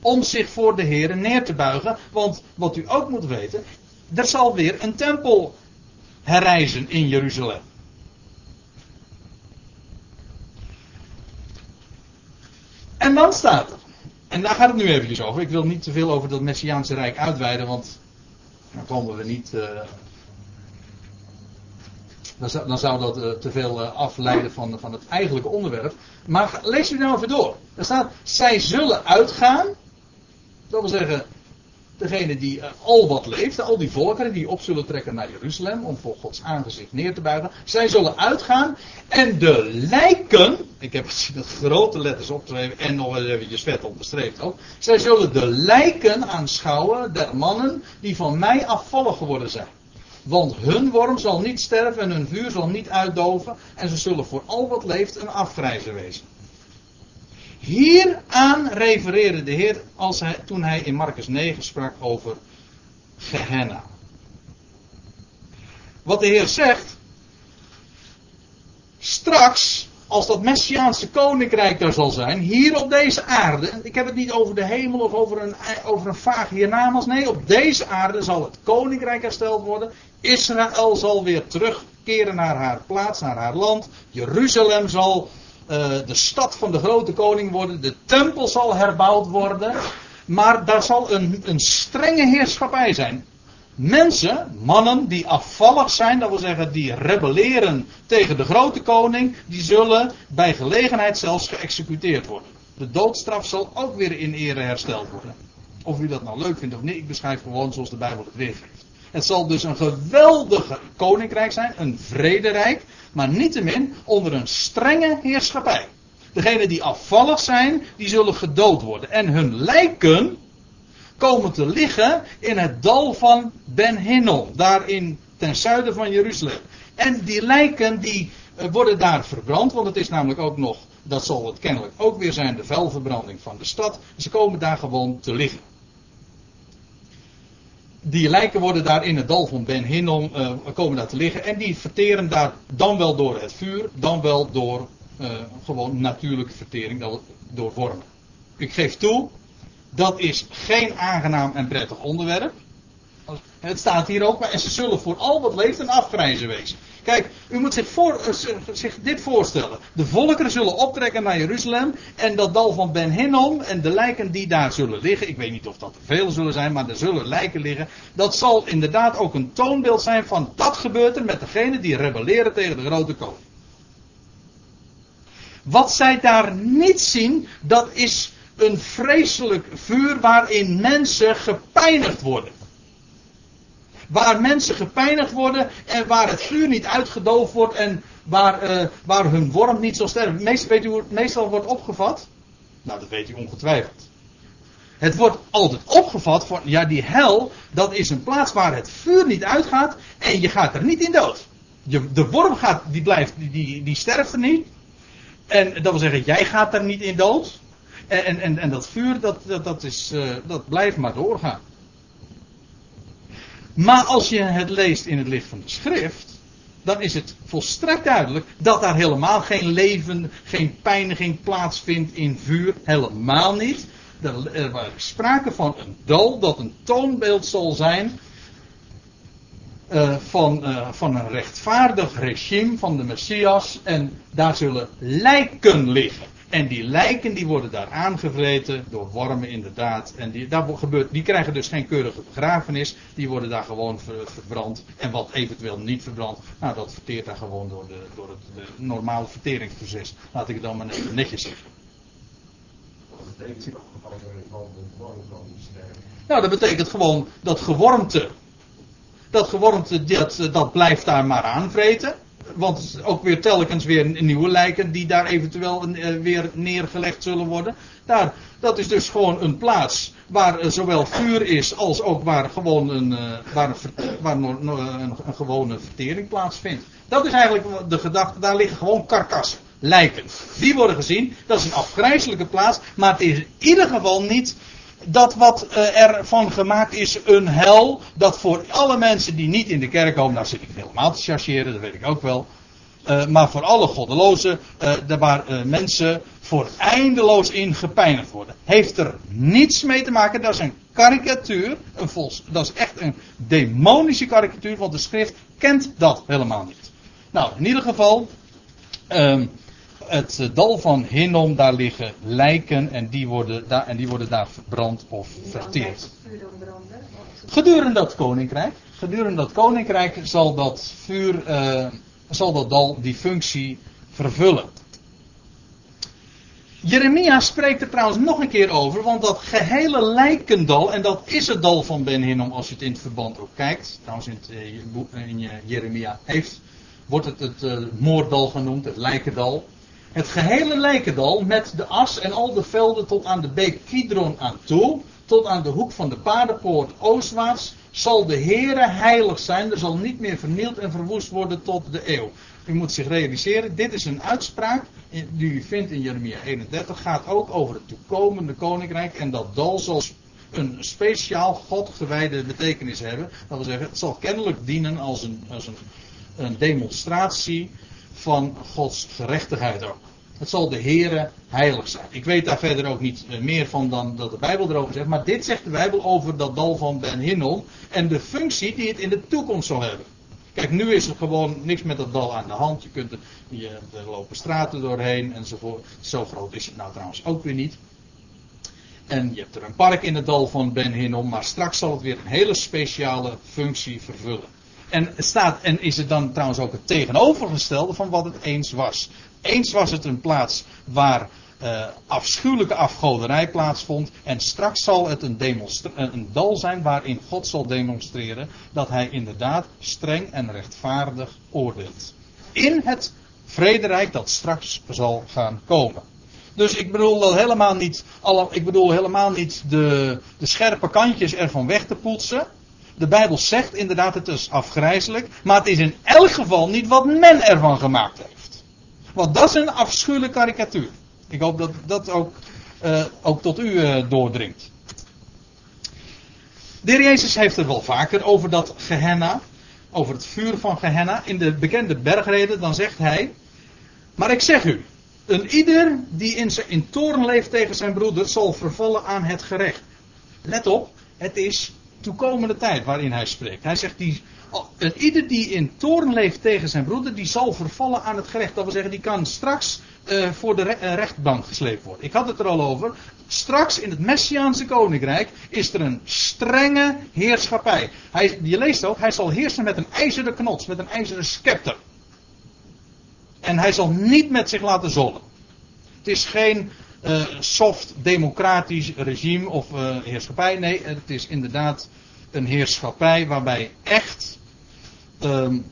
Om zich voor de Heer neer te buigen. Want wat u ook moet weten, er zal weer een tempel herrijzen in Jeruzalem. En dan staat er, en daar gaat het nu even over. Ik wil niet te veel over dat Messiaanse Rijk uitweiden, want dan komen we niet. Eh, dan, zou, dan, zou, dat eh, te veel eh, afleiden van, van het eigenlijke onderwerp. Maar lees u nou even door. Er staat: zij zullen uitgaan. Dat wil zeggen, degene die uh, al wat leeft, al die volkeren die op zullen trekken naar Jeruzalem om voor Gods aangezicht neer te buigen, zij zullen uitgaan en de lijken, ik heb het met grote letters opgeschreven en nog eens eventjes vet onderstreept ook, zij zullen de lijken aanschouwen der mannen die van mij afvallig geworden zijn. Want hun worm zal niet sterven en hun vuur zal niet uitdoven en ze zullen voor al wat leeft een afgrijzer wezen. Hieraan refereerde de Heer als hij, toen hij in Marcus 9 sprak over Gehenna. Wat de Heer zegt, straks, als dat Messiaanse koninkrijk er zal zijn, hier op deze aarde, ik heb het niet over de hemel of over een, over een vaag hiernamaals, nee, op deze aarde zal het koninkrijk hersteld worden. Israël zal weer terugkeren naar haar plaats, naar haar land. Jeruzalem zal uh, de stad van de grote koning worden. De tempel zal herbouwd worden. Maar daar zal een, een strenge heerschappij zijn. Mensen, mannen die afvallig zijn, dat wil zeggen die rebelleren tegen de grote koning, die zullen bij gelegenheid zelfs geëxecuteerd worden. De doodstraf zal ook weer in ere hersteld worden. Of u dat nou leuk vindt of niet, ik beschrijf gewoon zoals de Bijbel het weergeeft. Het zal dus een geweldige koninkrijk zijn, een vrederijk, maar niettemin onder een strenge heerschappij. Degenen die afvallig zijn, die zullen gedood worden. En hun lijken komen te liggen in het dal van Ben Hinnom, daar in, ten zuiden van Jeruzalem. En die lijken die eh, worden daar verbrand, want het is namelijk ook nog, dat zal het kennelijk ook weer zijn, de vuilverbranding van de stad. Ze komen daar gewoon te liggen die lijken worden daar in het dal van Ben Hinnom uh, komen daar te liggen. En die verteren daar dan wel door het vuur, dan wel door uh, gewoon natuurlijke vertering, door wormen. Ik geef toe, dat is geen aangenaam en prettig onderwerp. Het staat hier ook, maar en ze zullen voor al wat leeft een afgrijzen wezen. Kijk, u moet zich, voor, zich, dit voorstellen. De volkeren zullen optrekken naar Jeruzalem. En dat dal van Ben Hinnom en de lijken die daar zullen liggen. Ik weet niet of dat er veel zullen zijn, maar er zullen lijken liggen. Dat zal inderdaad ook een toonbeeld zijn van dat gebeurt er met degenen die rebelleren tegen de grote koning. Wat zij daar niet zien, dat is een vreselijk vuur waarin mensen gepijnigd worden. Waar mensen gepijnigd worden en waar het vuur niet uitgedoofd wordt en waar, uh, waar hun worm niet zal sterven. Meestal, weet u hoe het meestal wordt opgevat? Nou, dat weet u ongetwijfeld. Het wordt altijd opgevat van, ja, die hel, dat is een plaats waar het vuur niet uitgaat en je gaat er niet in dood. Je, de worm gaat, die blijft, die, die, sterft er niet. En dat wil zeggen, jij gaat er niet in dood. En, en, en dat vuur, dat, dat, dat, is, uh, dat blijft maar doorgaan. Maar als je het leest in het licht van de schrift, dan is het volstrekt duidelijk dat daar helemaal geen leven, geen pijniging plaatsvindt in vuur. Helemaal niet. Er was sprake van een dal dat een toonbeeld zal zijn uh, van, uh, van een rechtvaardig regime van de Messias. En daar zullen lijken liggen. En die lijken die worden daar aangevreten door wormen inderdaad. En die, daar gebeurt, die krijgen dus geen keurige begrafenis. Die worden daar gewoon verbrand. En wat eventueel niet verbrand, nou dat verteert daar gewoon door, de, door het de normale verteringsproces. Laat ik het dan maar net, netjes zeggen. Nou, dat betekent gewoon dat gewormte. Dat gewormte, dat, dat blijft daar maar aanvreten want ook weer telkens weer nieuwe lijken die daar eventueel uh, weer neergelegd zullen worden. Daar, dat is dus gewoon een plaats waar uh, zowel vuur is als ook waar gewoon een, waar, een, waar een, een, een, gewone vertering plaatsvindt. Dat is eigenlijk de gedachte, daar liggen gewoon karkassen, lijken. Die worden gezien, dat is een afgrijzelijke plaats, maar het is in ieder geval niet dat wat uh, er van gemaakt is een hel, dat voor alle mensen die niet in de kerk komen, nou zit ik helemaal te chargeren, dat weet ik ook wel. Uh, maar voor alle goddelozen, uh, waar mensen voor eindeloos in gepijnigd worden. Heeft er niets mee te maken, dat is een karikatuur, een vols, dat is echt een demonische karikatuur, want de schrift kent dat helemaal niet. Nou, in ieder geval, um, het eh, dal van Hinnom, daar liggen lijken en die worden daar, en die worden daar verbrand of verteerd. Gedurende dat koninkrijk, gedurende dat koninkrijk zal dat vuur, uh, zal dat dal die functie vervullen. Jeremia spreekt er trouwens nog een keer over, want dat gehele lijkendal, en dat is het dal van Ben Hinnom als je het in het verband ook kijkt, trouwens in, het, eh, in Jeremia heeft, wordt het het moordal genoemd, het lijkendal. Het gehele lijkendal met de as en al de velden tot aan de beek Kidron aan toe, tot aan de hoek van de paardenpoort oostwaarts, zal de Heere heilig zijn. Er zal niet meer vernield en verwoest worden tot de eeuw. U moet zich realiseren, dit is een uitspraak die u vindt in Jeremia 31, gaat ook over het toekomende koninkrijk. En dat dal zal een speciaal God gewijde betekenis hebben. Dat wil zeggen, het zal kennelijk dienen als een, als een demonstratie van Gods gerechtigheid ook. Het zal de Heere heilig zijn. Ik weet daar verder ook niet eh, meer van dan dat de Bijbel erover zegt. Maar dit zegt de Bijbel over dat dal van Ben Hinnom. En de functie die het in de toekomst zal hebben. Kijk, nu is er gewoon niks met dat dal aan de hand. Je kunt er, je, er lopen straten doorheen enzovoort. Zo groot is het nou trouwens ook weer niet. En je hebt er een park in het dal van Ben Hinnom. Maar straks zal het weer een hele speciale functie vervullen. En, staat, en is het dan trouwens ook het tegenovergestelde van wat het eens was. Eens was het een plaats waar uh, afschuwelijke afgoderij plaatsvond. En straks zal het een, een dal zijn waarin God zal demonstreren dat hij inderdaad streng en rechtvaardig oordeelt. In het vrederijk dat straks zal gaan komen. Dus ik bedoel helemaal niet, ik bedoel helemaal niet de, de scherpe kantjes ervan weg te poetsen. De Bijbel zegt inderdaad het is afgrijzelijk, maar het is in elk geval niet wat men ervan gemaakt heeft. Want dat is een afschuwelijke karikatuur. Ik hoop dat dat ook, uh, ook tot u uh, doordringt. De heer Jezus heeft het wel vaker over dat Gehenna, over het vuur van Gehenna. In de bekende bergreden dan zegt hij, maar ik zeg u, een ieder die in, in toorn leeft tegen zijn broeder zal vervallen aan het gerecht. Let op, het is toekomende tijd waarin hij spreekt. Hij zegt, die, een ieder die in toorn leeft tegen zijn broeder, die zal vervallen aan het gerecht. Dat wil zeggen, die kan straks uh, voor de re uh, rechtbank gesleept worden. Ik had het er al over. Straks in het Messiaanse koninkrijk is er een strenge heerschappij. Hij, je leest ook, hij zal heersen met een ijzeren knots, met een ijzeren scepter. En hij zal niet met zich laten zollen. Het is geen uh, soft democratisch regime of heerschappij. Nee, het is inderdaad een heerschappij waarbij echt um,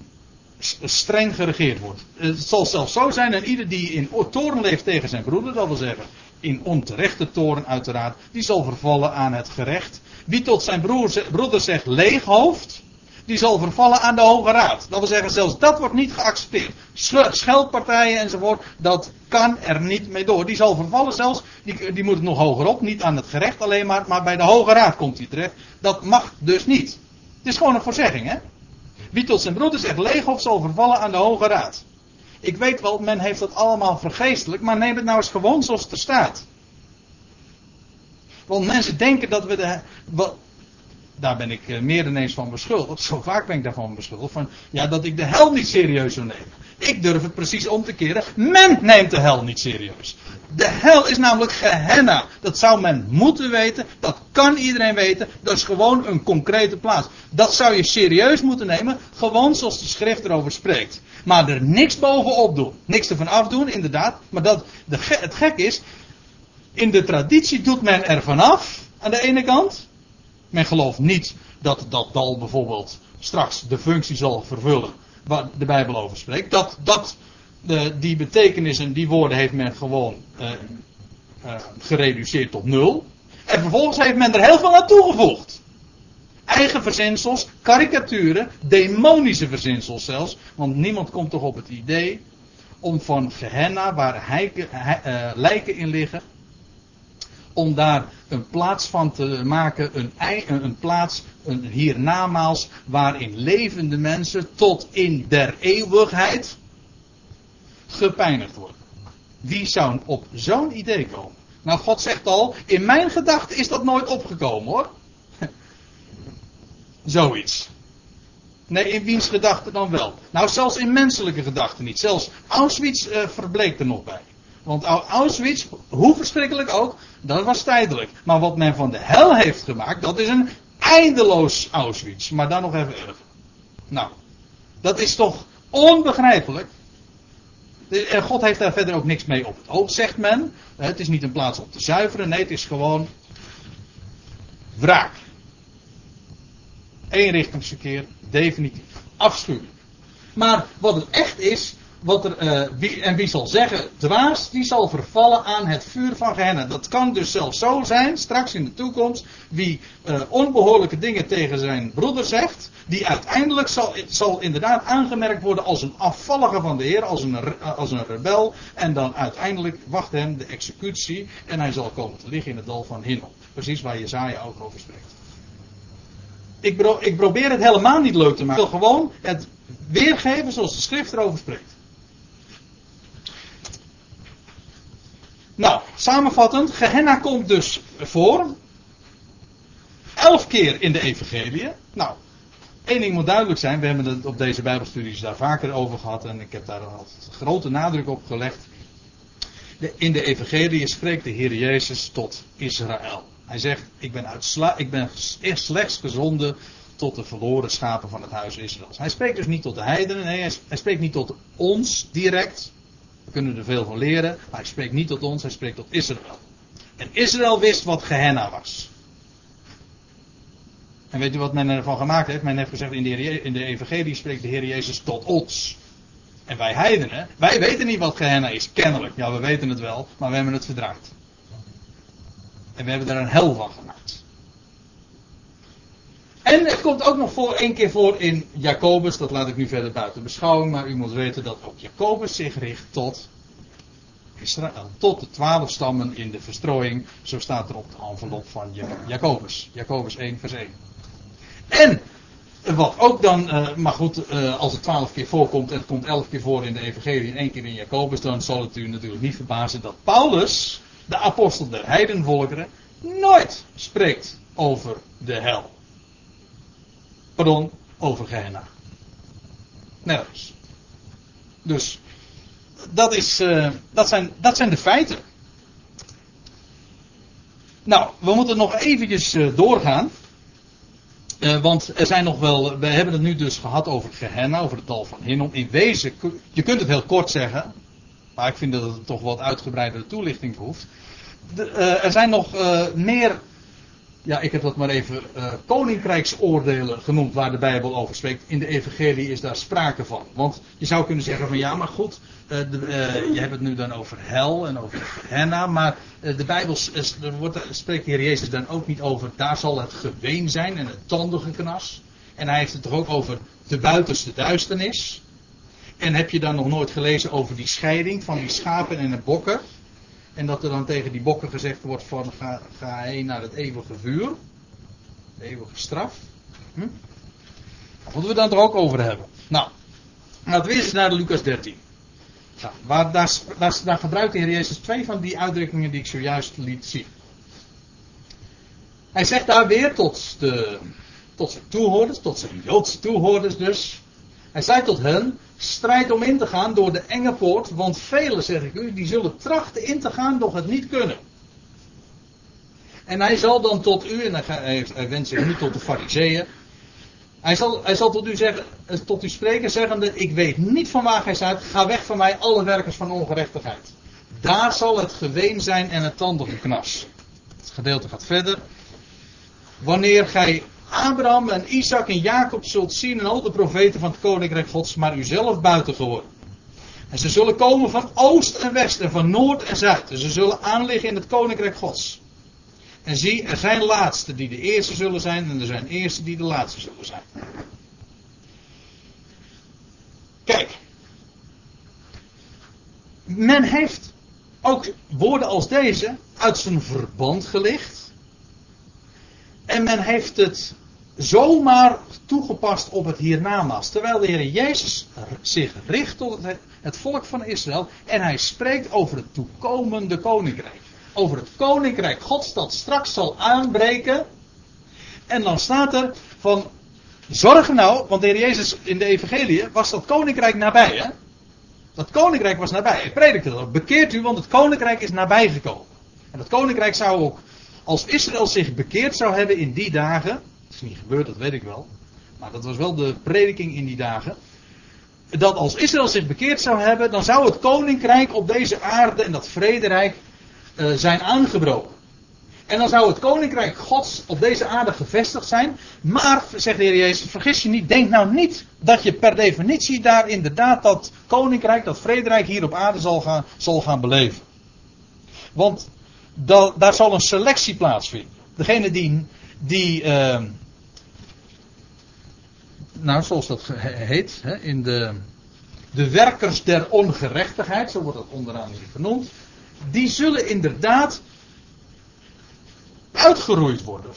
streng geregeerd wordt. Het zal zelfs zo zijn dat ieder die in toren leeft tegen zijn broeder, dat wil zeggen in onterechte toren uiteraard, die zal vervallen aan het gerecht. Wie tot zijn broer, broeder zegt leeghoofd, die zal vervallen aan de Hoge Raad. Dat wil zeggen, zelfs dat wordt niet geaccepteerd. Scheldpartijen enzovoort, dat kan er niet mee door. Die zal vervallen zelfs, die, die moet het nog hoger op, niet aan het gerecht alleen maar, maar bij de Hoge Raad komt hij terecht. Dat mag dus niet. Het is gewoon een voorzegging, hè? Wie tot zijn broeder zegt leeghof zal vervallen aan de Hoge Raad. Ik weet wel, men heeft dat allemaal vergeestelijk, maar neem het nou eens gewoon zoals het er staat. Want mensen denken dat we de. Daar ben ik eh, meer dan eens van beschuldigd. Zo vaak ben ik daarvan beschuldigd. Van, ja, dat ik de hel niet serieus zou nemen. Ik durf het precies om te keren. Men neemt de hel niet serieus. De hel is namelijk Gehenna. Dat zou men moeten weten. Dat kan iedereen weten. Dat is gewoon een concrete plaats. Dat zou je serieus moeten nemen. Gewoon zoals de schrift erover spreekt. Maar er niks bovenop doen. Niks ervan afdoen, inderdaad. Maar dat, het gek is. In de traditie doet men er vanaf. Aan de ene kant. Men gelooft niet dat dat dal bijvoorbeeld straks de functie zal vervullen waar de Bijbel over spreekt. Dat, dat de, die betekenis en die woorden heeft men gewoon uh, uh, gereduceerd tot nul. En vervolgens heeft men er heel veel aan toegevoegd. Eigen verzinsels, karikaturen, demonische verzinsels zelfs. Want niemand komt toch op het idee om van Gehenna, waar heiken, he, lijken in liggen, om daar een plaats van te maken, een, een plaats, een hiernamaals, waarin levende mensen tot in der eeuwigheid gepijnigd worden. Wie zou op zo'n idee komen? Nou, God zegt al, in mijn gedachten is dat nooit opgekomen hoor. Zoiets. Nee, in wiens gedachten dan wel? Nou, zelfs in menselijke gedachten niet. Zelfs Auschwitz uh, verbleekt er nog bij. Want Auschwitz, hoe verschrikkelijk ook, dat was tijdelijk. Maar wat men van de hel heeft gemaakt, dat is een eindeloos Auschwitz. Maar dan nog even erger. Nou, dat is toch onbegrijpelijk. En God heeft daar verder ook niks mee op het oog, zegt men. Het is niet een plaats om te zuiveren, nee, het is gewoon wraak. Eenrichtingsverkeer, definitief. Afschuwelijk. Maar wat het echt is, wat er, uh, wie, en wie zal zeggen, dwaas, die zal vervallen aan het vuur van Gehenna. Dat kan dus zelfs zo zijn, straks in de toekomst, wie uh, onbehoorlijke dingen tegen zijn broeder zegt, die uiteindelijk zal, zal inderdaad aangemerkt worden als een afvallige van de Heer, als een, als een rebel, en dan uiteindelijk wacht hem de executie, en hij zal komen te liggen in het dal van Hinnom. Precies waar Jezaja ook over spreekt. Ik, ik probeer het helemaal niet leuk te maken. Ik wil gewoon het weergeven zoals de schrift erover spreekt. Nou, samenvattend, Gehenna komt dus voor. Elf keer in de Evangelie. Nou, één ding moet duidelijk zijn. We hebben het op deze Bijbelstudies daar vaker over gehad. En ik heb daar altijd grote nadruk op gelegd. in de Evangelie spreekt de Heer Jezus tot Israël. Hij zegt: Ik ben, uitsla ik ben slechts gezonden tot de verloren schapen van het huis Israëls. Hij spreekt dus niet tot de heidenen. Nee, hij spreekt niet tot ons direct. We kunnen er veel van leren, maar hij spreekt niet tot ons, hij spreekt tot Israël. En Israël wist wat Gehenna was. En weet u wat men ervan gemaakt heeft? Men heeft gezegd in de, in de Evangelie spreekt de Heer Jezus tot ons. En wij heidenen, wij weten niet wat Gehenna is, kennelijk. Ja, we weten het wel, maar we hebben het verdraaid. En we hebben daar een hel van gemaakt. En het komt ook nog voor, één keer voor in Jacobus, dat laat ik nu verder buiten beschouwing, maar u moet weten dat ook Jacobus zich richt tot Israël, tot de twaalf stammen in de verstrooiing. Zo staat er op de envelop van Jacobus. Jacobus 1 vers 1. En wat ook dan, uh, maar goed, uh, als het twaalf keer voorkomt en het komt elf keer voor in de Evangelie en één keer in Jacobus, dan zal het u natuurlijk niet verbazen dat Paulus, de apostel der heidenvolkeren, nooit spreekt over de hel. Pardon, over Gehenna. Nergens. Dus, dat, is, uh, dat, zijn, dat zijn de feiten. Nou, we moeten nog eventjes uh, doorgaan. Uh, want er zijn nog wel, we hebben het nu dus gehad over Gehenna, over het dal van Hinnom. In wezen, je kunt het heel kort zeggen, maar ik vind dat het toch wat uitgebreidere toelichting behoeft. De, er zijn nog meer ja, ik heb dat maar even uh, koninkrijksoordelen genoemd waar de Bijbel over spreekt. In de Evangelie is daar sprake van. Want je zou kunnen zeggen van ja, maar goed, uh, je hebt het nu dan over hel en over henna, maar de Bijbel wordt, spreekt de Heer Jezus dan ook niet over, daar zal het geween zijn en het tandengeknas. En hij heeft het toch ook over de buitenste duisternis. En heb je dan nog nooit gelezen over die scheiding van die schapen en de bokken? En dat er dan tegen die bokken gezegd wordt van ga, ga heen naar het eeuwige vuur. De eeuwige straf. Hm? Daar moeten we dan toch ook over hebben. Nou, laten we eerst naar Lucas 13. Nou, waar, daar, daar, daar gebruikt de Heer Jezus twee van die uitdrukkingen die ik zojuist liet zien. Hij zegt daar weer tot, de, tot zijn toehoorders, tot zijn Joodse toehoorders dus. Hij zei tot hen, strijd om in te gaan door de enge poort, want velen, zeg ik u, die zullen trachten in te gaan, doch het niet kunnen. En hij zal dan tot u, en hij, hij wendt zich niet tot de fariseeën, hij zal, hij zal tot u zeggen, eh, tot u spreken, zeggende, ik weet niet van waar gij zijt, ga weg van mij, alle werkers van ongerechtigheid. Daar zal het geween zijn en het knas. Het gedeelte gaat verder. Wanneer gij Abraham en Isaac en Jacob zult zien en al de profeten van het koninkrijk gods, maar u zelf buiten geworden. En ze zullen komen van oost en west en van noord en zuid. En ze zullen aanliggen in het koninkrijk gods. En zie, er zijn laatsten die de eerste zullen zijn en er zijn eerste die de laatste zullen zijn. Kijk. Men heeft ook woorden als deze uit zijn verband gelicht. En men heeft het zomaar toegepast op het hiernamaals. Terwijl de Heer Jezus zich richt tot het, volk van Israël. En hij spreekt over het toekomende koninkrijk. Over het koninkrijk Gods dat straks zal aanbreken. En dan staat er van. Zorg nou, want de Heer Jezus in de Evangelie was dat koninkrijk nabij. Hè? Dat koninkrijk was nabij. Ik predikte dat. Bekeert u, want het koninkrijk is nabij gekomen. En dat koninkrijk zou ook, als Israël zich bekeerd zou hebben in die dagen. Dat is niet gebeurd, dat weet ik wel. Maar dat was wel de prediking in die dagen. Dat als Israël zich bekeerd zou hebben, dan zou het koninkrijk op deze aarde en dat vrederijk uh, zijn aangebroken. En dan zou het koninkrijk Gods op deze aarde gevestigd zijn. Maar, zegt de Heer Jezus, vergis je niet, denk nou niet dat je per definitie daar inderdaad dat koninkrijk, dat vrederijk hier op aarde zal gaan, zal gaan beleven. Want da, daar zal een selectie plaatsvinden. Degene die, die uh, nou zoals dat heet, hè, in de, de werkers der ongerechtigheid, zo wordt dat onderaan hier genoemd, die zullen inderdaad uitgeroeid worden.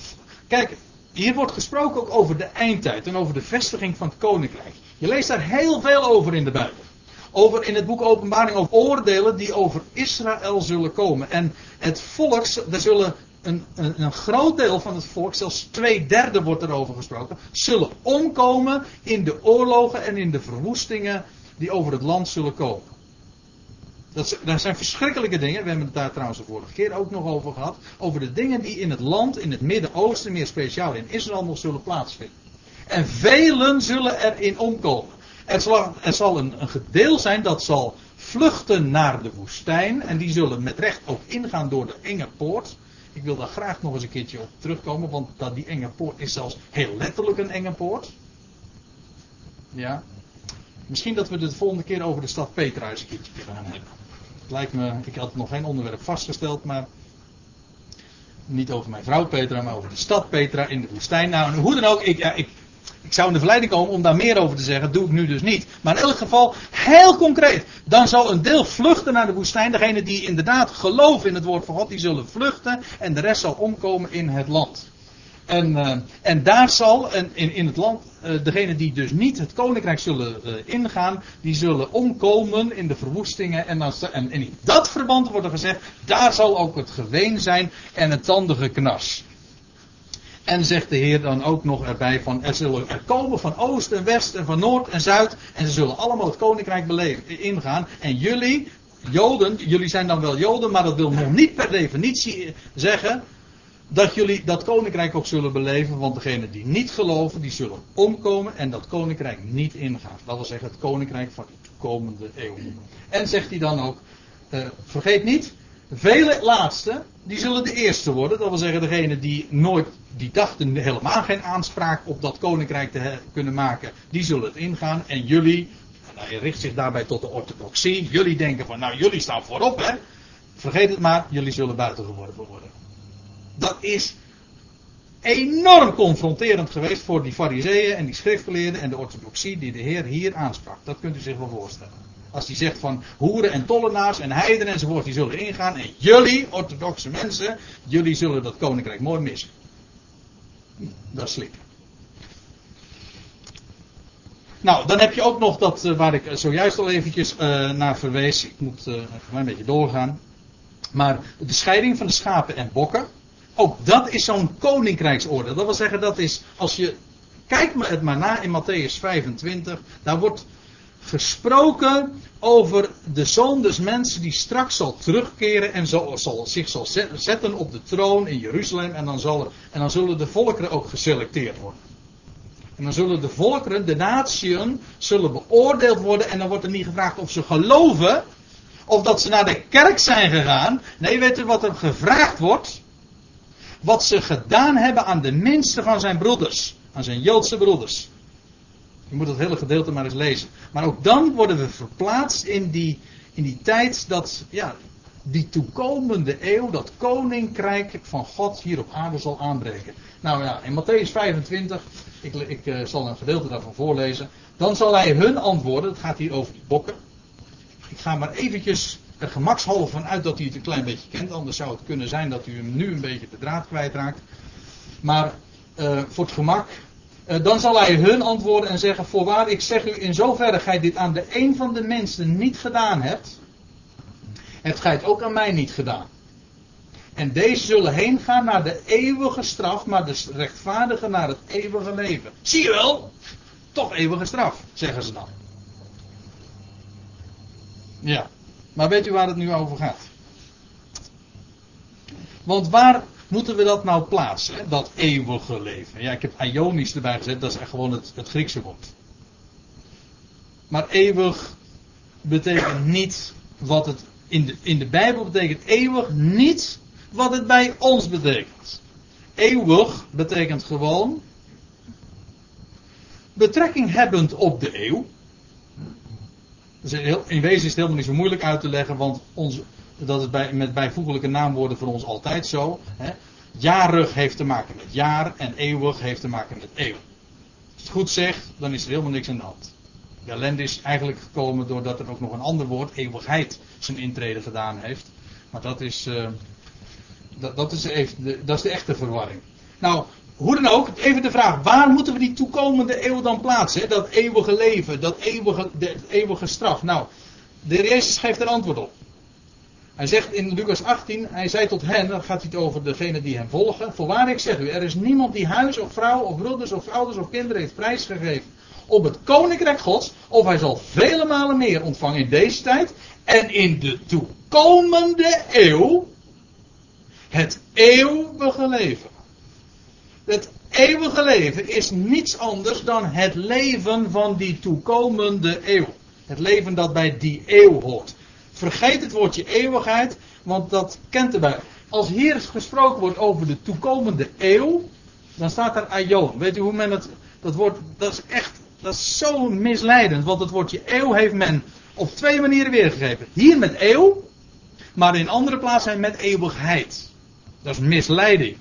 Kijk, hier wordt gesproken ook over de eindtijd en over de vestiging van het koninkrijk. Je leest daar heel veel over in de Bijbel. Over in het boek Openbaring over oordelen die over Israël zullen komen. En het volk, er zullen een, een, een, groot deel van het volk, zelfs twee derde wordt erover gesproken, zullen omkomen in de oorlogen en in de verwoestingen die over het land zullen komen. Dat, dat, zijn verschrikkelijke dingen. We hebben het daar trouwens de vorige keer ook nog over gehad. Over de dingen die in het land, in het Midden-Oosten, meer speciaal in Israël nog zullen plaatsvinden. En velen zullen erin omkomen. Er zal, er zal een, een gedeel zijn dat zal vluchten naar de woestijn. En die zullen met recht ook ingaan door de enge poort. Ik wil daar graag nog eens een keertje op terugkomen, want dat die enge poort is zelfs heel letterlijk een enge poort. Ja. Misschien dat we het de volgende keer over de stad Petra eens een keertje gaan hebben lijkt me, ik had nog geen onderwerp vastgesteld, maar niet over mijn vrouw Petra, maar over de stad Petra in de woestijn. Nou, hoe dan ook, ik, ja, ik, ik zou in de verleiding komen om daar meer over te zeggen, doe ik nu dus niet. Maar in elk geval, heel concreet, dan zal een deel vluchten naar de woestijn. Degene die inderdaad geloven in het woord van God, die zullen vluchten en de rest zal omkomen in het land. En, uh, en daar zal, in, in het land, uh, degene die dus niet het koninkrijk zullen uh, ingaan, die zullen omkomen in de verwoestingen. En, en, in dat verband wordt er gezegd, daar zal ook het geween zijn en het tandige knas. En zegt de Heer dan ook nog erbij van, er zullen er komen van oost en west en van noord en zuid. En ze zullen allemaal het koninkrijk beleven, ingaan. En jullie, Joden, jullie zijn dan wel Joden, maar dat wil nog niet per definitie zeggen dat jullie dat koninkrijk ook zullen beleven, want degenen die niet geloven, die zullen omkomen en dat koninkrijk niet ingaan. Dat wil zeggen het koninkrijk van de toekomende eeuw. En zegt hij dan ook, uh, vergeet niet, vele laatste, die zullen de eerste worden. Dat wil zeggen degenen die nooit, die dachten helemaal geen aanspraak op dat koninkrijk te kunnen maken, die zullen het ingaan. En jullie, nou, hij richt zich daarbij tot de orthodoxie, jullie denken van, nou jullie staan voorop hè. Vergeet het maar, jullie zullen buitengeworpen worden dat is enorm confronterend geweest voor die fariseeën en die schriftgeleerden en de orthodoxie die de Heer hier aansprak. Dat kunt u zich wel voorstellen. Als hij zegt van hoeren en tollenaars en heidenen enzovoort, die zullen ingaan. En jullie, orthodoxe mensen, jullie zullen dat koninkrijk mooi missen. Dat is. Nou, dan heb je ook nog dat uh, waar ik zojuist al eventjes uh, naar verwees. Ik moet uh, een beetje doorgaan. Maar de scheiding van de schapen en bokken. Ook dat is zo'n koninkrijksoordeel. Dat wil zeggen, dat is, als je, kijk het maar na in Matthäus 25, daar wordt gesproken over de zoon des mensen die straks zal terugkeren en zal, zal, zich zal zetten op de troon in Jeruzalem en dan, zal er, en dan zullen de volkeren ook geselecteerd worden. En dan zullen de volkeren, de natieën, zullen beoordeeld worden en dan wordt er niet gevraagd of ze geloven of dat ze naar de kerk zijn gegaan. Nee, weet u wat er gevraagd wordt? wat ze gedaan hebben aan de minste van zijn broeders. Aan zijn Joodse broeders. Je moet het hele gedeelte maar eens lezen. Maar ook dan worden we verplaatst in die, in die tijd dat, ja, die toekomende eeuw, dat koninkrijk van God hier op aarde zal aanbreken. Nou ja, in Matthäus 25, ik, ik uh, zal een gedeelte daarvan voorlezen. Dan zal hij hun antwoorden, het gaat hier over die bokken. Ik ga maar eventjes er gemakshalve van uit dat hij het een klein beetje kent. Anders zou het kunnen zijn dat u hem nu een beetje de draad kwijtraakt. Maar uh, voor het gemak. Uh, dan zal hij hun antwoorden en zeggen: Voorwaar, ik zeg u, in zoverre gij dit aan de een van de mensen niet gedaan hebt, hebt gij het ook aan mij niet gedaan. En deze zullen heen gaan naar de eeuwige straf, maar de rechtvaardigen naar het eeuwige leven. Zie je wel? Toch eeuwige straf, zeggen ze dan. Ja, maar weet u waar het nu over gaat? Want waar moeten we dat nou plaatsen, dat eeuwige leven? Ja, ik heb Ionisch erbij gezet, dat is echt gewoon het, het Griekse woord. Maar eeuwig betekent niet wat het in de, in de Bijbel betekent eeuwig niet wat het bij ons betekent. Eeuwig betekent gewoon betrekking hebbend op de eeuw. In wezen is het helemaal niet zo moeilijk uit te leggen, want ons, dat is bij, met bijvoeglijke naamwoorden voor ons altijd zo. Hè. Jarig heeft te maken met jaar en eeuwig heeft te maken met eeuw. Als het goed zegt, dan is er helemaal niks aan de hand. De ellende is eigenlijk gekomen doordat er ook nog een ander woord, eeuwigheid, zijn intrede gedaan heeft. Maar dat is, uh, dat, dat, is even de, dat is de echte verwarring. Nou, hoe dan ook, even de vraag, waar moeten we die toekomende eeuw dan plaatsen? Dat eeuwige leven, dat eeuwige, de eeuwige straf. Nou, de Jezus geeft er antwoord op. Hij zegt in Lucas 18, hij zei tot hen, dan gaat hij het over degene die hem volgen. Voorwaar ik zeg u, er is niemand die huis of vrouw of broeders of ouders of kinderen heeft prijsgegeven op het koninkrijk gods, of hij zal vele malen meer ontvangen in deze tijd en in de toekomende eeuw het eeuwige leven. Het eeuwige leven is niets anders dan het leven van die toekomende eeuw. Het leven dat bij die eeuw hoort. Vergeet het woordje eeuwigheid, want dat kent erbij. Als hier gesproken wordt over de toekomende eeuw, dan staat er aion. Weet u hoe men het, dat woord, dat is echt, dat is zo misleidend, want het woordje eeuw heeft men op twee manieren weergegeven. Hier met eeuw, maar in andere plaatsen met eeuwigheid. Dat is misleiding.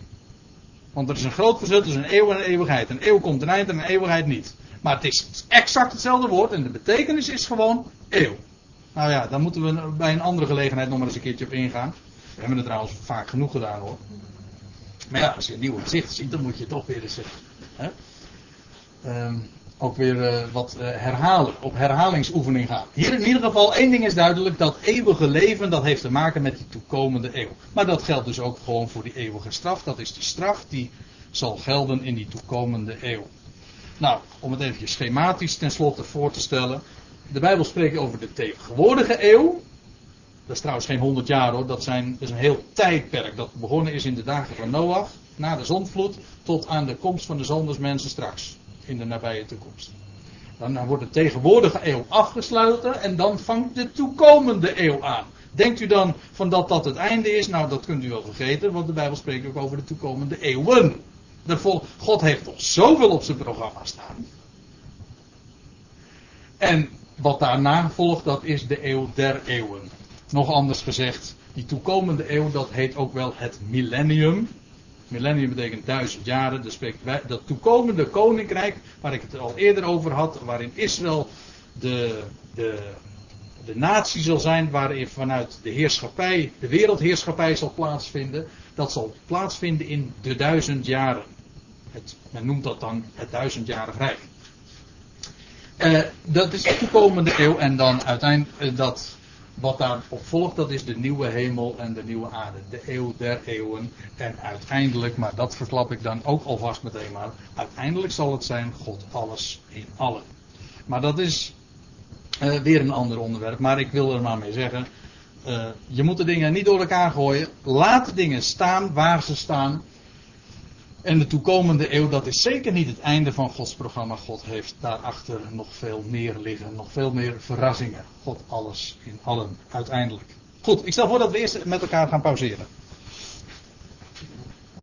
Want er is een groot verschil tussen een eeuw en een eeuwigheid. Een eeuw komt een eind en een eeuwigheid niet. Maar het is exact hetzelfde woord en de betekenis is gewoon eeuw. Nou ja, daar moeten we bij een andere gelegenheid nog maar eens een keertje op ingaan. We hebben het trouwens vaak genoeg gedaan hoor. Maar ja, als je een nieuw gezicht ziet, dan moet je toch weer eens. Hè, um, ook weer uh, wat uh, herhalen, op herhalingsoefening gaan. Hier in ieder geval, één ding is duidelijk: dat eeuwige leven, dat heeft te maken met die toekomende eeuw. Maar dat geldt dus ook gewoon voor die eeuwige straf. Dat is die straf die zal gelden in die toekomende eeuw. Nou, om het even schematisch tenslotte voor te stellen. De Bijbel spreekt over de tegenwoordige eeuw. Dat is trouwens geen honderd jaar hoor, dat, zijn, is een heel tijdperk. Dat begonnen is in de dagen van Noach, na de zondvloed, tot aan de komst van de zondersmensen straks in de nabije toekomst. Dan wordt de tegenwoordige eeuw afgesloten en dan vangt de toekomende eeuw aan. Denkt u dan van dat dat het einde is? Nou, dat kunt u wel vergeten, want de Bijbel spreekt ook over de toekomende eeuwen. God heeft toch zoveel op zijn programma staan. En wat daarna volgt, dat is de eeuw der eeuwen. Nog anders gezegd, die toekomende eeuw, dat heet ook wel het millennium. Millennium betekent duizend jaren. Dus dat toekomende koninkrijk, waar ik het al eerder over had, waarin Israël de, de, de natie zal zijn, waarin vanuit de heerschappij, de wereldheerschappij zal plaatsvinden, dat zal plaatsvinden in de duizend jaren. Het, men noemt dat dan het duizendjarig rijk. Uh, dat is de toekomende eeuw en dan uiteindelijk uh, dat wat daarop volgt, dat is de nieuwe hemel en de nieuwe aarde. De eeuw der eeuwen. En uiteindelijk, maar dat verklap ik dan ook alvast meteen maar. Uiteindelijk zal het zijn God alles in allen. Maar dat is uh, weer een ander onderwerp. Maar ik wil er maar mee zeggen. Je moet de dingen niet door elkaar gooien. Laat dingen staan waar ze staan. En de toekomende eeuw, dat is zeker niet het einde van Gods programma. God heeft daarachter nog veel meer liggen, nog veel meer verrassingen. God alles in allen, uiteindelijk. Goed, ik stel voor dat we eerst met elkaar gaan pauzeren.